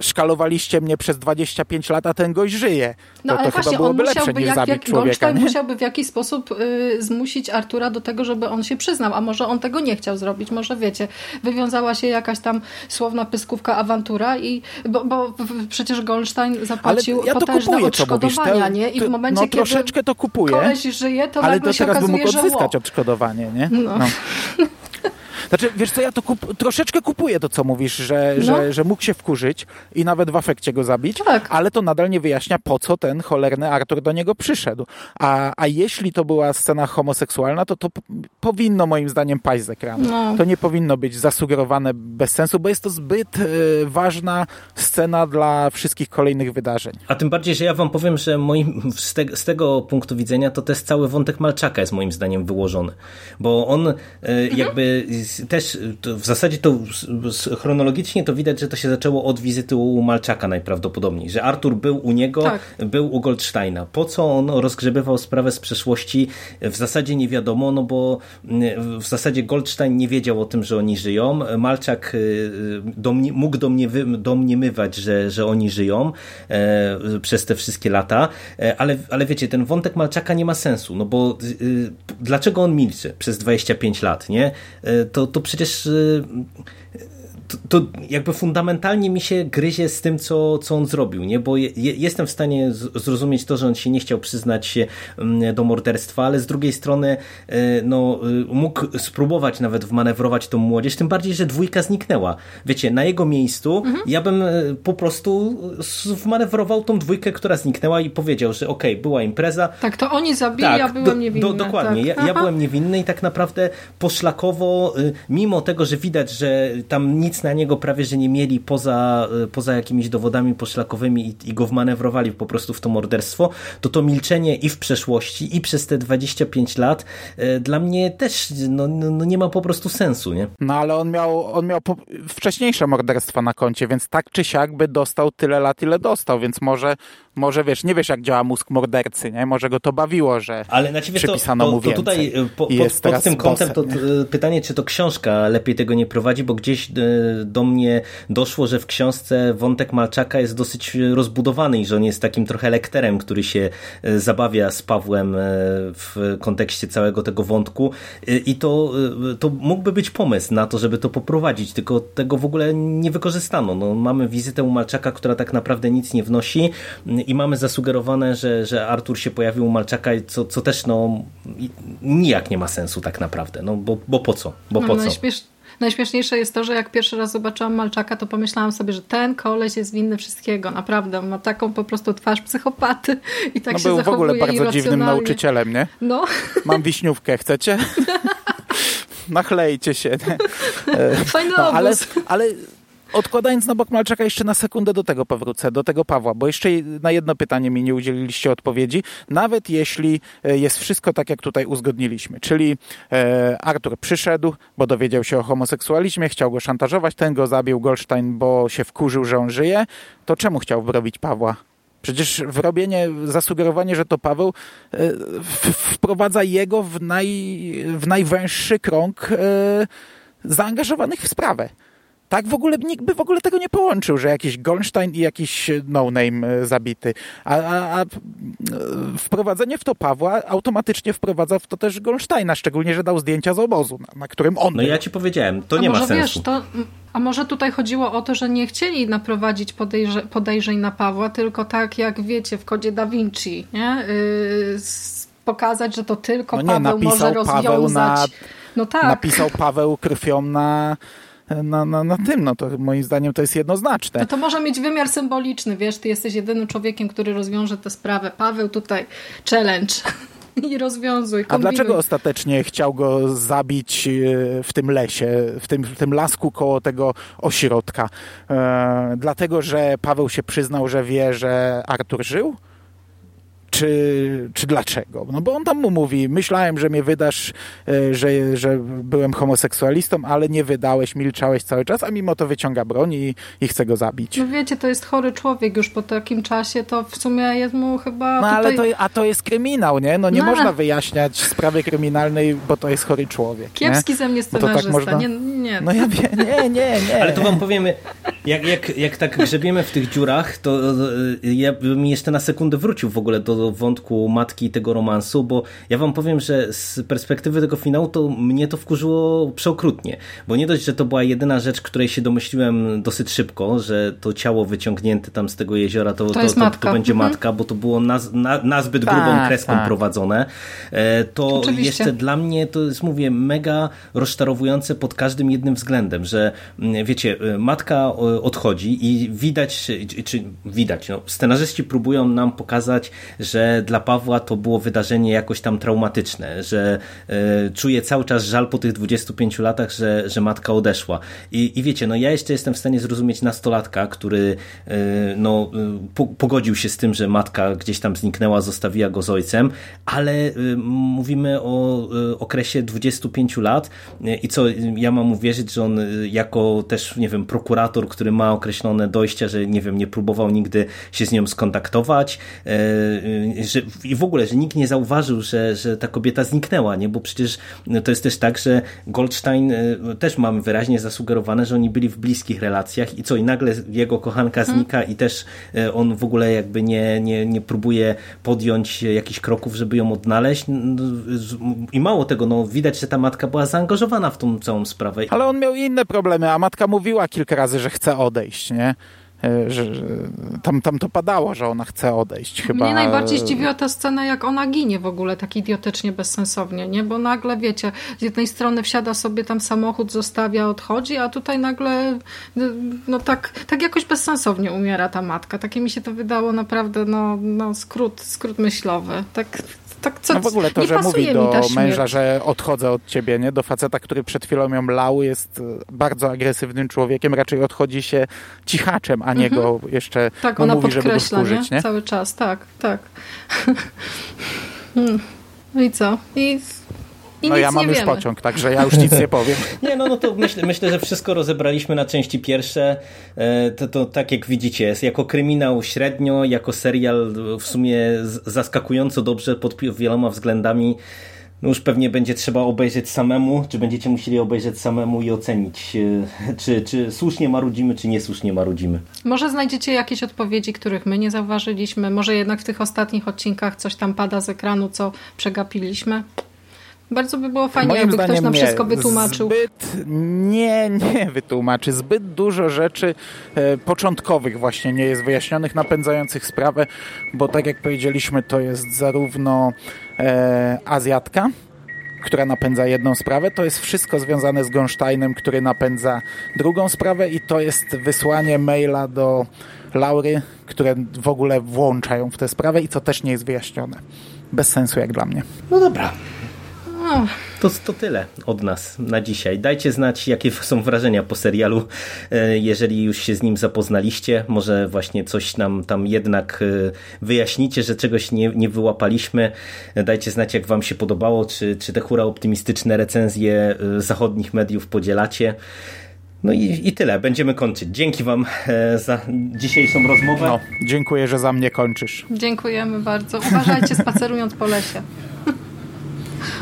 szkalowaliście mnie przez 25 lat, a ten gość żyje. No to, ale to właśnie chyba byłoby on lepsze niż jak, zabić jak człowieka. Goldstein musiałby w jakiś sposób y, zmusić Artura do tego, żeby on się przyznał, a może on tego nie chciał zrobić, może wiecie, wywiązała się jakaś tam słowna pyskówka, awantura i, bo, bo przecież Goldstein Ale zapłacił ja to potężne kupuję, mówisz. odszkodowania, Te- nie? I w momencie, no troszeczkę kiedy to kupuję. koleś żyje, to ale nagle to się teraz okazuje, mógł odzyskać odszkodowanie, nie? No. [LAUGHS] Znaczy, wiesz co, ja to kup, troszeczkę kupuję to, co mówisz, że, No. że, że mógł się wkurzyć i nawet w afekcie go zabić, Tak. ale to nadal nie wyjaśnia, po co ten cholerny Artur do niego przyszedł. A, a jeśli to była scena homoseksualna, to to powinno moim zdaniem paść z ekranu. No. To nie powinno być zasugerowane bez sensu, bo jest to zbyt e, ważna scena dla wszystkich kolejnych wydarzeń. A tym bardziej, że ja wam powiem, że moim, z, te, z tego punktu widzenia to też cały wątek Malczaka jest moim zdaniem wyłożony. Bo on e, jakby z- też e, to w zasadzie to chronologicznie to widać, że to się zaczęło od wizyty u Malczaka najprawdopodobniej. Że Artur był u niego, Tak. był u Goldsteina. Po co on rozgrzebywał sprawę z przeszłości? W zasadzie nie wiadomo, no bo mm, w zasadzie Goldstein nie wiedział o tym, że oni żyją. Malczak y, mógł domniewy- domniemywać, że, że oni żyją e, przez te wszystkie lata, e, ale, ale wiecie, ten wątek Malczaka nie ma sensu, no bo y, dlaczego on milczy przez 25 lat, nie? E, to, to przecież y, to, to jakby fundamentalnie mi się gryzie z tym, co, co on zrobił, nie? Bo je, je- jestem w stanie zrozumieć to, że on się nie chciał przyznać się mm, do morderstwa, ale z drugiej strony e, no, y, mógł spróbować nawet wmanewrować tą młodzież, tym bardziej, że dwójka zniknęła. Wiecie, na jego miejscu ja bym e, po prostu wmanewrował tą dwójkę, która zniknęła i powiedział, że okej, była impreza, Tak, to oni zabili, ja byłem do- niewinny. Do, dokładnie. Tak. Ja, ja byłem niewinny i tak naprawdę poszlakowo, y, mimo tego, że widać, że tam nic na niego prawie, że nie mieli poza, y, poza jakimiś dowodami poszlakowymi i, i go wmanewrowali po prostu w to morderstwo, to to milczenie i w przeszłości i przez te 25 lat y, dla mnie też no, no, no nie ma po prostu sensu, nie? No ale on miał, on miał wcześniejsze morderstwa na koncie, więc tak czy siak by dostał tyle lat, ile dostał, więc może, może wiesz, nie wiesz jak działa mózg mordercy, nie? Może go to bawiło, że Ale wiesz, to, przypisano to, mu to tutaj więcej. y, po, pod, pod teraz tym kątem to bossem, y, pytanie, czy to książka lepiej tego nie prowadzi, bo gdzieś do mnie doszło, że w książce wątek Malczaka jest dosyć rozbudowany i że on jest takim trochę lekterem, który się y, zabawia z Pawłem y, w kontekście całego tego wątku Y, i to, to mógłby być pomysł na to, żeby to poprowadzić, tylko tego w ogóle nie wykorzystano. No, mamy wizytę u Malczaka, która tak naprawdę nic nie wnosi i mamy zasugerowane, że, że Artur się pojawił u Malczaka, co, co też no, nijak nie ma sensu tak naprawdę, no bo, bo po co? Bo No, po co? najśmiesz... Najśmieszniejsze jest to, że jak pierwszy raz zobaczyłam Malczaka, to pomyślałam sobie, że ten koleś jest winny wszystkiego. Naprawdę, on ma taką po prostu twarz psychopaty i tak no się był w ogóle bardzo dziwnym nauczycielem, nie? No, Mam wiśniówkę, chcecie? [LAUGHS] Nachlejcie się. [LAUGHS] E, fajny No, ale, ale odkładając na bok Malczaka, jeszcze na sekundę do tego powrócę, do tego Pawła, bo jeszcze na jedno pytanie mi nie udzieliliście odpowiedzi. Nawet jeśli e, jest wszystko tak, jak tutaj uzgodniliśmy, czyli e, Artur przyszedł, bo dowiedział się o homoseksualizmie, chciał go szantażować, ten go zabił, Goldstein, bo się wkurzył, że on żyje, to czemu chciał wrobić Pawła? Przecież wrobienie, zasugerowanie, że to Paweł e, wprowadza jego w, naj, w najwęższy krąg e, zaangażowanych w sprawę. Tak w ogóle nikt by w ogóle tego nie połączył, że jakiś Goldstein i jakiś no-name e, zabity. A, a, a e, wprowadzenie w to Pawła automatycznie wprowadza w to też Goldsteina, szczególnie, że dał zdjęcia z obozu, na, na którym on No był. ja ci powiedziałem, to a nie może ma sensu. wiesz, to, a może tutaj chodziło o to, że nie chcieli naprowadzić podejrze, podejrzeń na Pawła, tylko tak jak wiecie w kodzie Da Vinci, nie? Yy, pokazać, że to tylko No nie, Paweł może napisał Paweł rozwiązać. na- no tak. Napisał Paweł krwią na, na, na, na tym, no to moim zdaniem to jest jednoznaczne. No to może mieć wymiar symboliczny, wiesz, ty jesteś jedynym człowiekiem, który rozwiąże tę sprawę. Paweł tutaj challenge [LAUGHS] i rozwiązuj, A kombinuj. dlaczego ostatecznie chciał go zabić e, w tym lesie, w tym, w tym lasku koło tego ośrodka? E, dlatego, że Paweł się przyznał, że wie, że Artur żył? Czy, czy dlaczego? No bo on tam mu mówi, myślałem, że mnie wydasz, e, że, że byłem homoseksualistą, ale nie wydałeś, milczałeś cały czas, a mimo to wyciąga broń i, i chce go zabić. No wiecie, to jest chory człowiek już po takim czasie, to w sumie jest mu chyba No tutaj... ale to, a to jest kryminał, nie? No nie No. można wyjaśniać sprawy kryminalnej, bo to jest chory człowiek, Kiepski nie? ze mnie to tak scenarzysta. można- Nie, nie. No ja wiem, nie, nie, nie. Ale to wam powiemy, jak, jak, jak tak grzebiemy w tych dziurach, to e, ja bym jeszcze na sekundę wrócił w ogóle do wątku matki i tego romansu, bo ja wam powiem, że z perspektywy tego finału to mnie to wkurzyło przeokrutnie, bo nie dość, że to była jedyna rzecz, której się domyśliłem dosyć szybko, że to ciało wyciągnięte tam z tego jeziora to, to, to, matka. to będzie Mhm. matka, bo to było na, na, na zbyt Tak, grubą kreską tak. prowadzone, e, to Oczywiście. jeszcze dla mnie to jest, mówię, mega rozczarowujące pod każdym jednym względem, że mm, wiecie, y, matka y, odchodzi i widać, czy, czy widać, no, scenarzyści próbują nam pokazać, że dla Pawła to było wydarzenie jakoś tam traumatyczne, że y, czuje cały czas żal po tych 25 latach, że, że matka odeszła. I, I wiecie, no ja jeszcze jestem w stanie zrozumieć nastolatka, który y, no, y, po, pogodził się z tym, że matka gdzieś tam zniknęła, zostawiła go z ojcem, ale y, mówimy o okresie 25 lat i co, ja mam uwierzyć, że on jako też, nie wiem, prokurator, który ma określone dojścia, że nie wiem, nie próbował nigdy się z nią skontaktować że, i w ogóle, że nikt nie zauważył, że, że ta kobieta zniknęła, nie, bo przecież y, to jest też tak, że Goldstein y, też mamy wyraźnie zasugerowane, że oni byli w bliskich relacjach i co, i nagle jego kochanka znika i też y, on w ogóle jakby nie, nie, nie próbuje podjąć jakichś kroków, żeby ją odnaleźć No, i mało tego, no widać, że ta matka była zaangażowana w tą całą sprawę. Ale on miał inne problemy, a matka mówiła kilka razy, że chce odejść, nie? E, Że, tam, tam to padało, że ona chce odejść. Chyba... Mnie najbardziej zdziwiła ta scena, jak ona ginie w ogóle tak idiotycznie, bezsensownie, nie? Bo nagle, wiecie, z jednej strony wsiada sobie tam samochód, zostawia, odchodzi, a tutaj nagle, no tak, tak jakoś bezsensownie umiera ta matka. Takie mi się to wydało naprawdę, no, no skrót, skrót myślowy. Tak, tak co, No w ogóle to, nie że mówi do męża, że odchodzę od ciebie, nie? Do faceta, który przed chwilą ją lał, jest e, bardzo agresywnym człowiekiem, raczej odchodzi się cichaczem, a nie go jeszcze Mhm. Tak, ona mówi, żeby go podkreśla, wkurzyć, nie? Cały czas, tak, tak. [LAUGHS] Hmm. No i co? I, i No ja mam już wiemy. pociąg, także ja już nic nie powiem. [LAUGHS] Nie, no, no to myślę, myślę, że wszystko rozebraliśmy na części pierwsze. E, To, to tak jak widzicie, jest jako kryminał średnio, jako serial w sumie zaskakująco dobrze pod wieloma względami. No już pewnie będzie trzeba obejrzeć samemu, czy będziecie musieli obejrzeć samemu i ocenić, e, czy, czy słusznie marudzimy, czy niesłusznie marudzimy. Może znajdziecie jakieś odpowiedzi, których my nie zauważyliśmy. Może jednak w tych ostatnich odcinkach coś tam pada z ekranu, co przegapiliśmy. Bardzo by było fajnie, Moim jakby ktoś nam nie. wszystko wytłumaczył. Zbyt nie, nie wytłumaczy. Zbyt dużo rzeczy e, początkowych właśnie nie jest wyjaśnionych, napędzających sprawę, bo tak jak powiedzieliśmy, to jest zarówno e, Azjatka, która napędza jedną sprawę, to jest wszystko związane z Gonsteinem, który napędza drugą sprawę i to jest wysłanie maila do Laury, które w ogóle włączają w tę sprawę i co też nie jest wyjaśnione. Bez sensu jak dla mnie. No dobra. O, To, to tyle od nas na dzisiaj. Dajcie znać, jakie są wrażenia po serialu, e, jeżeli już się z nim zapoznaliście. Może właśnie coś nam tam jednak e, wyjaśnicie, że czegoś nie, nie wyłapaliśmy. E, Dajcie znać, jak wam się podobało, czy, czy te hura optymistyczne recenzje zachodnich mediów podzielacie. No i, i tyle. Będziemy kończyć. Dzięki wam za dzisiejszą rozmowę. No, dziękuję, że za mnie kończysz. dziękujemy bardzo. Uważajcie spacerując po lesie.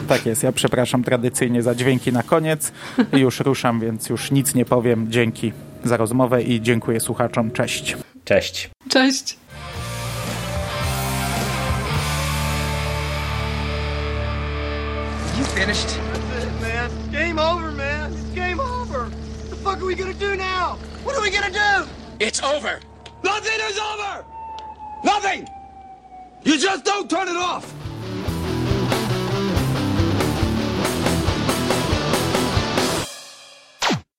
Tak jest, ja przepraszam tradycyjnie za dźwięki na koniec. Już ruszam, więc już nic nie powiem. Dzięki za rozmowę i dziękuję słuchaczom. Cześć. Cześć. Cześć. You finished? That's it, man. Game over, man. It's game over. What the fuck are we gonna do now? What are we gonna do? It's over. Nothing is over! Nothing! You just don't turn it off!